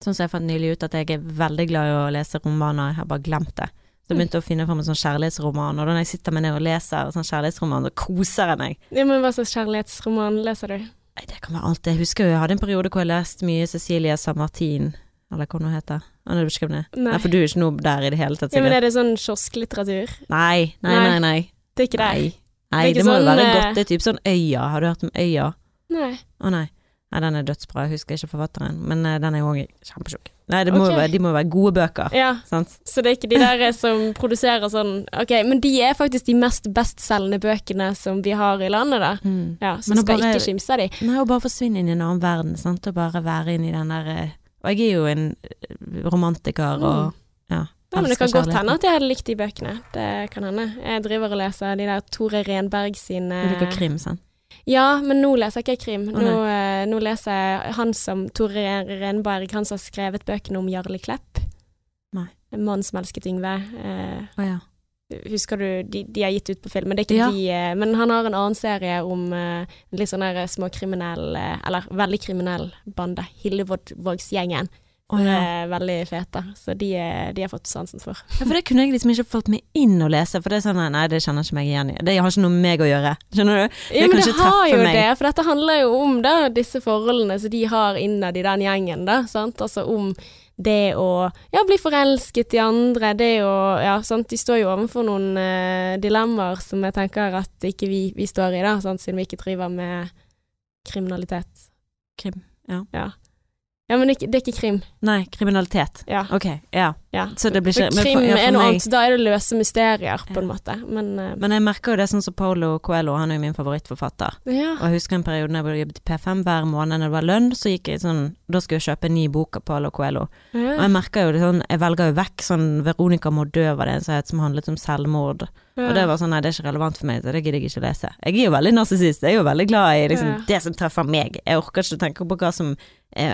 Sånn som jeg fant nylig ut at jeg er veldig glad i å lese romaner, jeg har bare glemt det. Så jeg begynte å finne fram en sånn kjærlighetsroman, og da når jeg sitter meg ned og leser sånn kjærlighetsroman, så koser jeg meg. Ja, men hva slags kjærlighetsroman leser du? Nei, det kan være alt. Jeg husker jo jeg hadde en periode hvor jeg leste mye Cecilie Samartin, eller hva hun heter. Husker det? Nei. Nei, for du er ikke noe der i det hele tatt, Ja, men er det sånn kiosklitteratur? Nei, nei, Nei. nei. Det er ikke det? Nei, nei Det det må jo sånn, være eh, godt. Det er typ sånn Øya. Har du hørt om Øya? Nei. Å nei. Nei, den er dødsbra. Jeg husker ikke forfatteren, men eh, den er jo òg kjempetjukk. Nei, det må okay. være, de må jo være gode bøker, Ja, sant? så det er ikke de der som produserer sånn Ok, men de er faktisk de mest bestselgende bøkene som vi har i landet, da. Mm. Ja, så skal bare- ikke kimse av de. Nei, og bare forsvinne inn i en annen verden, sant, og bare være inn i den der eh, Og jeg er jo en eh, romantiker og ja. Mm. Ja, men det kan godt hende at jeg hadde likt de bøkene. Det kan hende. Jeg driver og leser de der Tore Renberg sine Du liker krim, sant? Ja, men nå leser jeg ikke krim. Nå, eh, nå leser jeg han som Tore Ren- Renberg, han som har skrevet bøkene om Jarle Klepp. Nei. En mann som elsket Yngve. Eh, Å ja. husker du, de, de er gitt ut på film, men det er ikke Ja. de eh, Men han har en annen serie om uh, litt sånn småkriminell, eller veldig kriminell bande. Hillevågsgjengen. Som ja. er veldig fete. Så de, de har fått sansen for. ja. For det kunne jeg liksom ikke fått meg inn å lese, for det er sånn nei, det kjenner ikke meg igjen i. Det har ikke noe med meg å gjøre. Skjønner du? Ja, kan men det har jo meg. det, for dette handler jo om da, disse forholdene som de har innad i den gjengen, da, sant? Altså om det å ja, bli forelsket i andre, det å Ja, sant, de står jo overfor noen uh, dilemmaer som jeg tenker at ikke vi, vi står i, da, sant, siden vi ikke driver med kriminalitet. Krim. Ja. Ja, men ikke, det er ikke krim. Nei, kriminalitet. Ja. Ok, ja. ja. Så det blir ikke- For Krim for- ja, for er noe meg- annet, da er det løse mysterier, på Ja. en måte. Men, uh... Men jeg merker jo det sånn som Paulo Coelho, han er jo min favorittforfatter. ja. Og jeg husker en periode da jeg jobbet i P5 hver måned når det var lønn, så gikk jeg sånn Da skulle jeg kjøpe en ny bok av Paulo Coelho. Og jeg merker jo det sånn Jeg velger jo vekk sånn Veronica må dø, var det en som het, som handlet om selvmord. Og det var sånn Nei, det er ikke relevant for meg, så det gidder jeg ikke lese. Jeg er jo veldig narsissist. Jeg er jo veldig glad i liksom Ja. det som treffer meg. Jeg orker ikke å tenke på hva som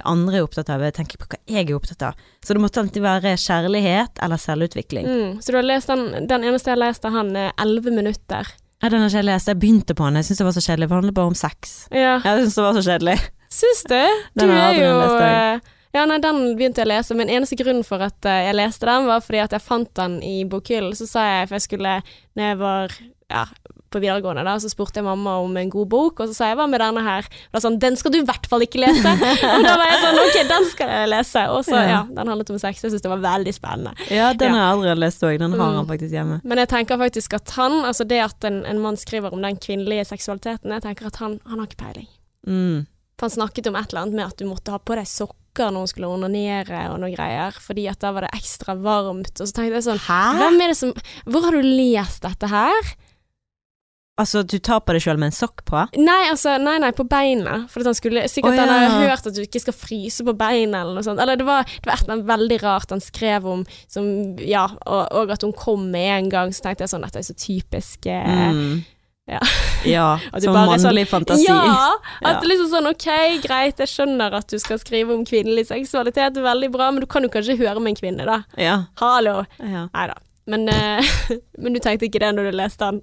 andre er opptatt av, jeg tenker på hva jeg er opptatt av. Så det måtte alltid være kjærlighet eller selvutvikling. Mm, så du har lest den, den eneste jeg har lest av han, er elleve minutter. Ja, den har ikke jeg lest. Jeg begynte på den, jeg syntes det var så kjedelig, for det handler bare om sex. Ja, Jeg syns det var så kjedelig. syns du? Du er jo eh, Ja, nei, den begynte jeg å lese, men eneste grunn for at eh, jeg leste den, var fordi at jeg fant den i bokhyllen. Så sa jeg, for jeg skulle, når jeg var ja, på videregående, da, så spurte jeg mamma om en god bok, og så sa jeg hva med denne her? Og da sa han den skal du i hvert fall ikke lese. og da var jeg sånn ok, den skal jeg lese. Og så Ja. den handlet om sex. Jeg syntes det var veldig spennende. Ja, den har jeg aldri lest òg. Den har Mm. han faktisk hjemme. Men jeg tenker faktisk at han, altså det at en, en mann skriver om den kvinnelige seksualiteten, jeg tenker at han, han har ikke peiling. Mm. For han snakket om et eller annet med at du måtte ha på deg sokker når hun skulle onanere og noe greier, fordi at da var det ekstra varmt. Og så tenkte jeg sånn Hæ? Hvem er det som Hvor har du lest dette her? Altså, du tar på deg sjøl med en sokk på? Nei, altså, nei, nei, på beina. For at han skulle Sikkert Å, han hadde hørt at du ikke skal fryse på beina, eller noe sånt. Eller det var, det var et eller annet veldig rart han skrev om, som Ja, og, og at hun kom med en gang. Så tenkte jeg sånn, dette er så typisk eh, Mm. ja. Ja, som mannlig sånn sånn, mannlig fantasi. Ja! At Ja. det liksom sånn OK, greit, jeg skjønner at du skal skrive om kvinnelig seksualitet, veldig bra, men du kan jo kanskje høre med en kvinne, da. Ja. Hallo. ja. Nei da. Men, eh, men du tenkte ikke det når du leste den?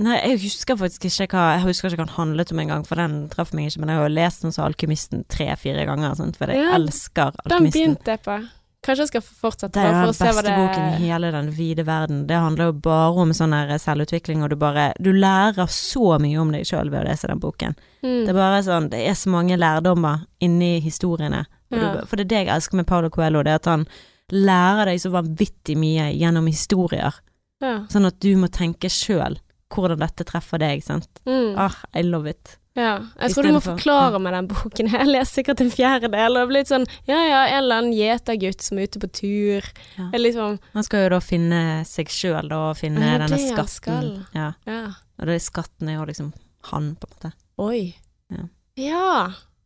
Nei, jeg husker faktisk ikke hva Jeg husker ikke hva den handlet om engang, for den traff meg ikke. Men jeg har jo lest den som Alkymisten tre-fire ganger, sant? for jeg Ja, elsker Den begynte jeg på. Kanskje jeg skal fortsette Det er for den beste det boken i hele den vide verden. Det handler jo bare om sånn her selvutvikling, og du bare Du lærer så mye om deg sjøl ved å lese den boken. Mm. Det er bare sånn Det er så mange lærdommer inni historiene. Ja. du, for det er det jeg elsker med Paulo Coelho, det er at han lærer deg så vanvittig mye gjennom historier. Ja. Sånn at du må tenke sjøl hvordan dette treffer deg, sant. Mm. Ah, I love it. Ja, jeg tror du må forklare meg den boken. Jeg leser sikkert en fjerdedel og blitt sånn Ja ja, en eller annen gjetergutt som er ute på tur. Ja. Liksom Han skal jo da finne seg sjøl, da, og finne ja, det denne det skatten. Ja. Ja. Og det er skatten er jo liksom han, på en måte. Oi. Ja. Ja.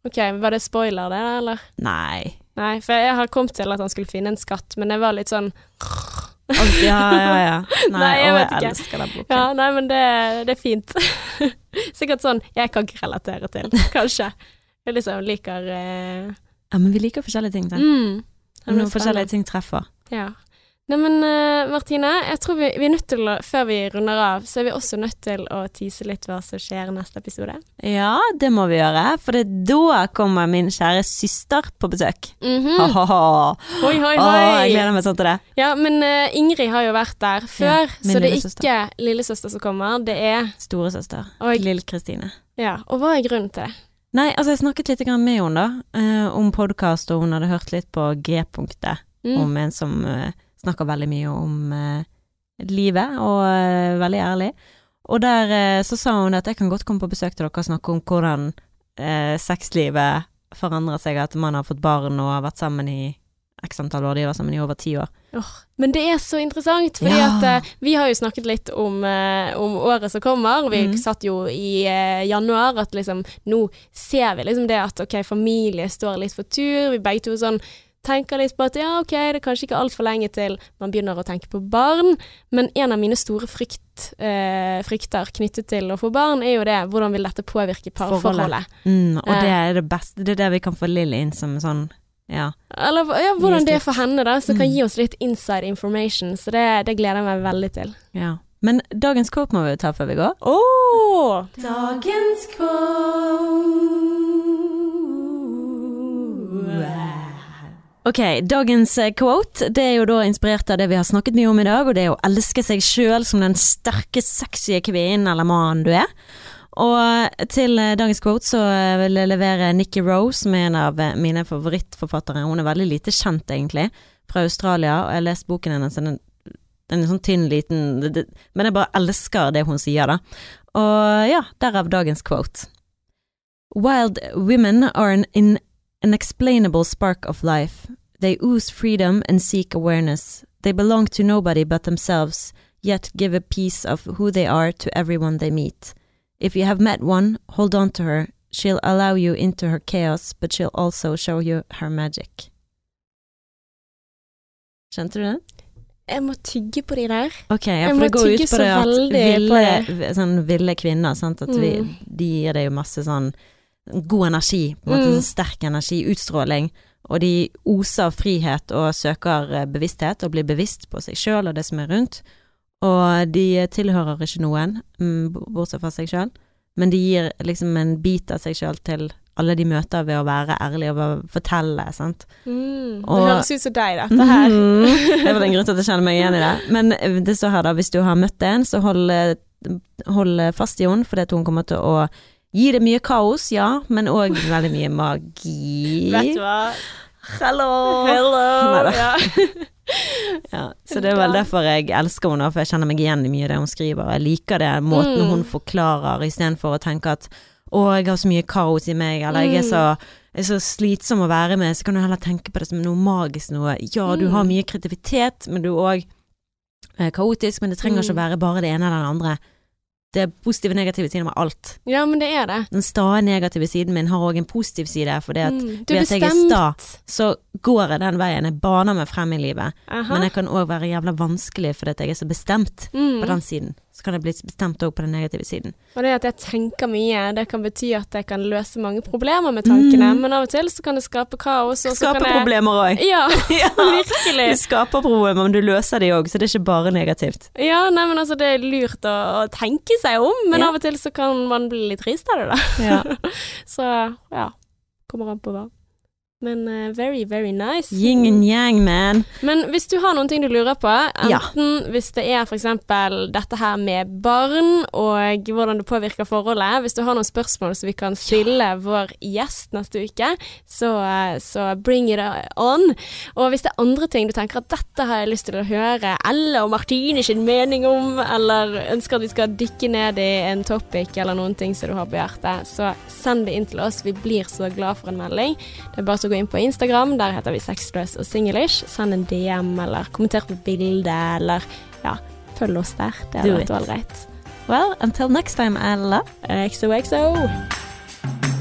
Ok, var det spoiler det, eller? Nei. Nei, for jeg har kommet til at han skulle finne en skatt, men jeg var litt sånn Alt, ja, ja, ja. Nei, Nei, jeg å, jeg elsker den boken. Ja, nei, men det, det er fint. Sikkert sånn jeg kan ikke relatere til, kanskje. Jeg liksom liker eh, Ja, men vi liker forskjellige ting, sant. mm. Når forskjellige ting treffer. Ja. Nei, men eh, Martine, jeg tror vi, vi er nødt til å, før vi runder av, så er vi også nødt til å tease litt hva som skjer i neste episode. Ja, det må vi gjøre, for det, da kommer min kjære søster på besøk. Mhm. Ha-ha-ha. Oi, hoi. Å, jeg gleder meg sånn til det. Ja, men uh, Ingrid har jo vært der før, ja, så det er ikke lillesøster som kommer, det er Storesøster. Lille Lill Kristine. Ja, og hva er grunnen til det? Nei, altså jeg snakket litt med henne da, uh, om podkast, og hun hadde hørt litt på G-punktet, Mm. om en som eh, snakker veldig mye om eh, livet, og eh, veldig ærlig. Og der eh, så sa hun at jeg kan godt komme på besøk til dere og snakke om hvordan eh, sexlivet forandrer seg, at man har fått barn og har vært sammen i x antall år, de har vært sammen i over ti år. Men det er så interessant, fordi Ja. at eh, vi har jo snakket litt om, eh, om året som kommer. Vi mm. satt jo i eh, januar at liksom Nå ser vi liksom det at ok, familie står litt for tur. Vi begge to sånn tenker litt på at ja, ok, det er kanskje ikke altfor lenge til man begynner å tenke på barn, men en av mine store frykt, eh, frykter knyttet til å få barn, er jo det hvordan vil dette påvirke parforholdet. Mm, og Eh. det er det beste, det er det vi kan få Lill inn som sånn, ja. Eller ja, hvordan det er for henne, da, som kan Mm. gi oss litt inside information. Så det, det gleder jeg meg veldig til. ja. Men dagens quote må vi jo ta før vi går. Oh! Dagens quote. Ok, dagens eh, quote det er jo da inspirert av det vi har snakket mye om i dag, og det er å elske seg sjøl som den sterke, sexy kvinnen eller mannen du er. Og til eh, dagens quote så eh, vil jeg levere Nikki Rose, som er en av eh, mine favorittforfattere. Hun er veldig lite kjent, egentlig, fra Australia, og jeg har lest boken hennes. Den er sånn tynn, liten det- det- Men jeg bare elsker det hun sier, da. Og ja, derav dagens quote. Wild women are an in explainable spark of life. They ooze freedom and seek awareness. They belong to nobody but themselves, yet give a piece of who they are to everyone they meet. If you have met one, hold on to her. She'll allow you into her chaos, but she'll also show you her magic. Kjente du den? Jeg må tygge på de der. Ok, ja, for det går ut på det at ville, sånn ville kvinner, sant, at vi, Mm. de gir deg jo masse sånn god energi, på en måte Mm. sånn sterk energi, utstråling, og de oser av frihet og søker eh, bevissthet og blir bevisst på seg sjøl og det som er rundt, og de tilhører ikke noen, mm, bortsett fra seg sjøl, men de gir liksom en bit av seg sjøl til alle de møter ved å være ærlig og bare fortelle, sant. Mm. Og- det høres ut som deg, dette her. Mm, Det var den grunnen til at jeg kjenner meg igjen i det. Men eh, det står her da, hvis du har møtt en, så hold, eh, hold fast i henne, at hun kommer til å gi det mye kaos, ja, men òg veldig mye magi. Vet du hva? Hello! Hello! Ja. Ja, så det er vel derfor jeg elsker henne, for jeg kjenner meg igjen i mye av det hun skriver. Jeg liker det måten Mm. hun forklarer, istedenfor å tenke at 'Å, jeg har så mye kaos i meg', eller 'jeg er Mm. så, er så slitsom å være med', så kan du heller tenke på det som noe magisk noe. Ja, du Mm. har mye kreativitet, men du er òg eh, kaotisk, men det trenger ikke å Mm. være bare det ene eller det andre. Det er positive og negative sider med alt. Ja, men det er det. Den stadig negative siden min har òg en positiv side, fordi at Mm. Ved at jeg er sta, så går jeg den veien. Jeg baner meg frem i livet. Aha. Men jeg kan òg være jævla vanskelig fordi at jeg er så bestemt Mm. på den siden. Så kan jeg bli bestemt òg på den negative siden. Og det at jeg tenker mye, det kan bety at jeg kan løse mange problemer med tankene, Mm. men av og til så kan det skape kaos. Og jeg... problemer òg. Ja, Ja. virkelig. Du skaper problemer, men du løser de òg, så det er ikke bare negativt. Ja, nei, men altså det er lurt å, å tenke seg om, men Ja. av og til så kan man bli litt trist av det, da. Ja. Så ja, kommer an på hva. Men uh, very, very nice. Yin and yang, man. Men hvis du har noen ting du lurer på, Ja. enten hvis det er eksempel dette her med barn og hvordan det påvirker forholdet, hvis du har noen spørsmål som vi kan stille vår gjest neste uke, så, eh, så bring it on. Og hvis det er andre ting du tenker at dette har jeg lyst til å høre Elle og Martine sin mening om, eller ønsker at vi skal dykke ned i en topic eller noen ting som du har på hjertet, så send det inn til oss. Vi blir så glad for en melding. Det er bare til å gå inn på Instagram, der heter vi Sexless og Singlish. Send en DM, eller kommenter på bildet, eller ja, følg oss der. Det hadde vært ålreit. Well, until next time, Ella. XOXO.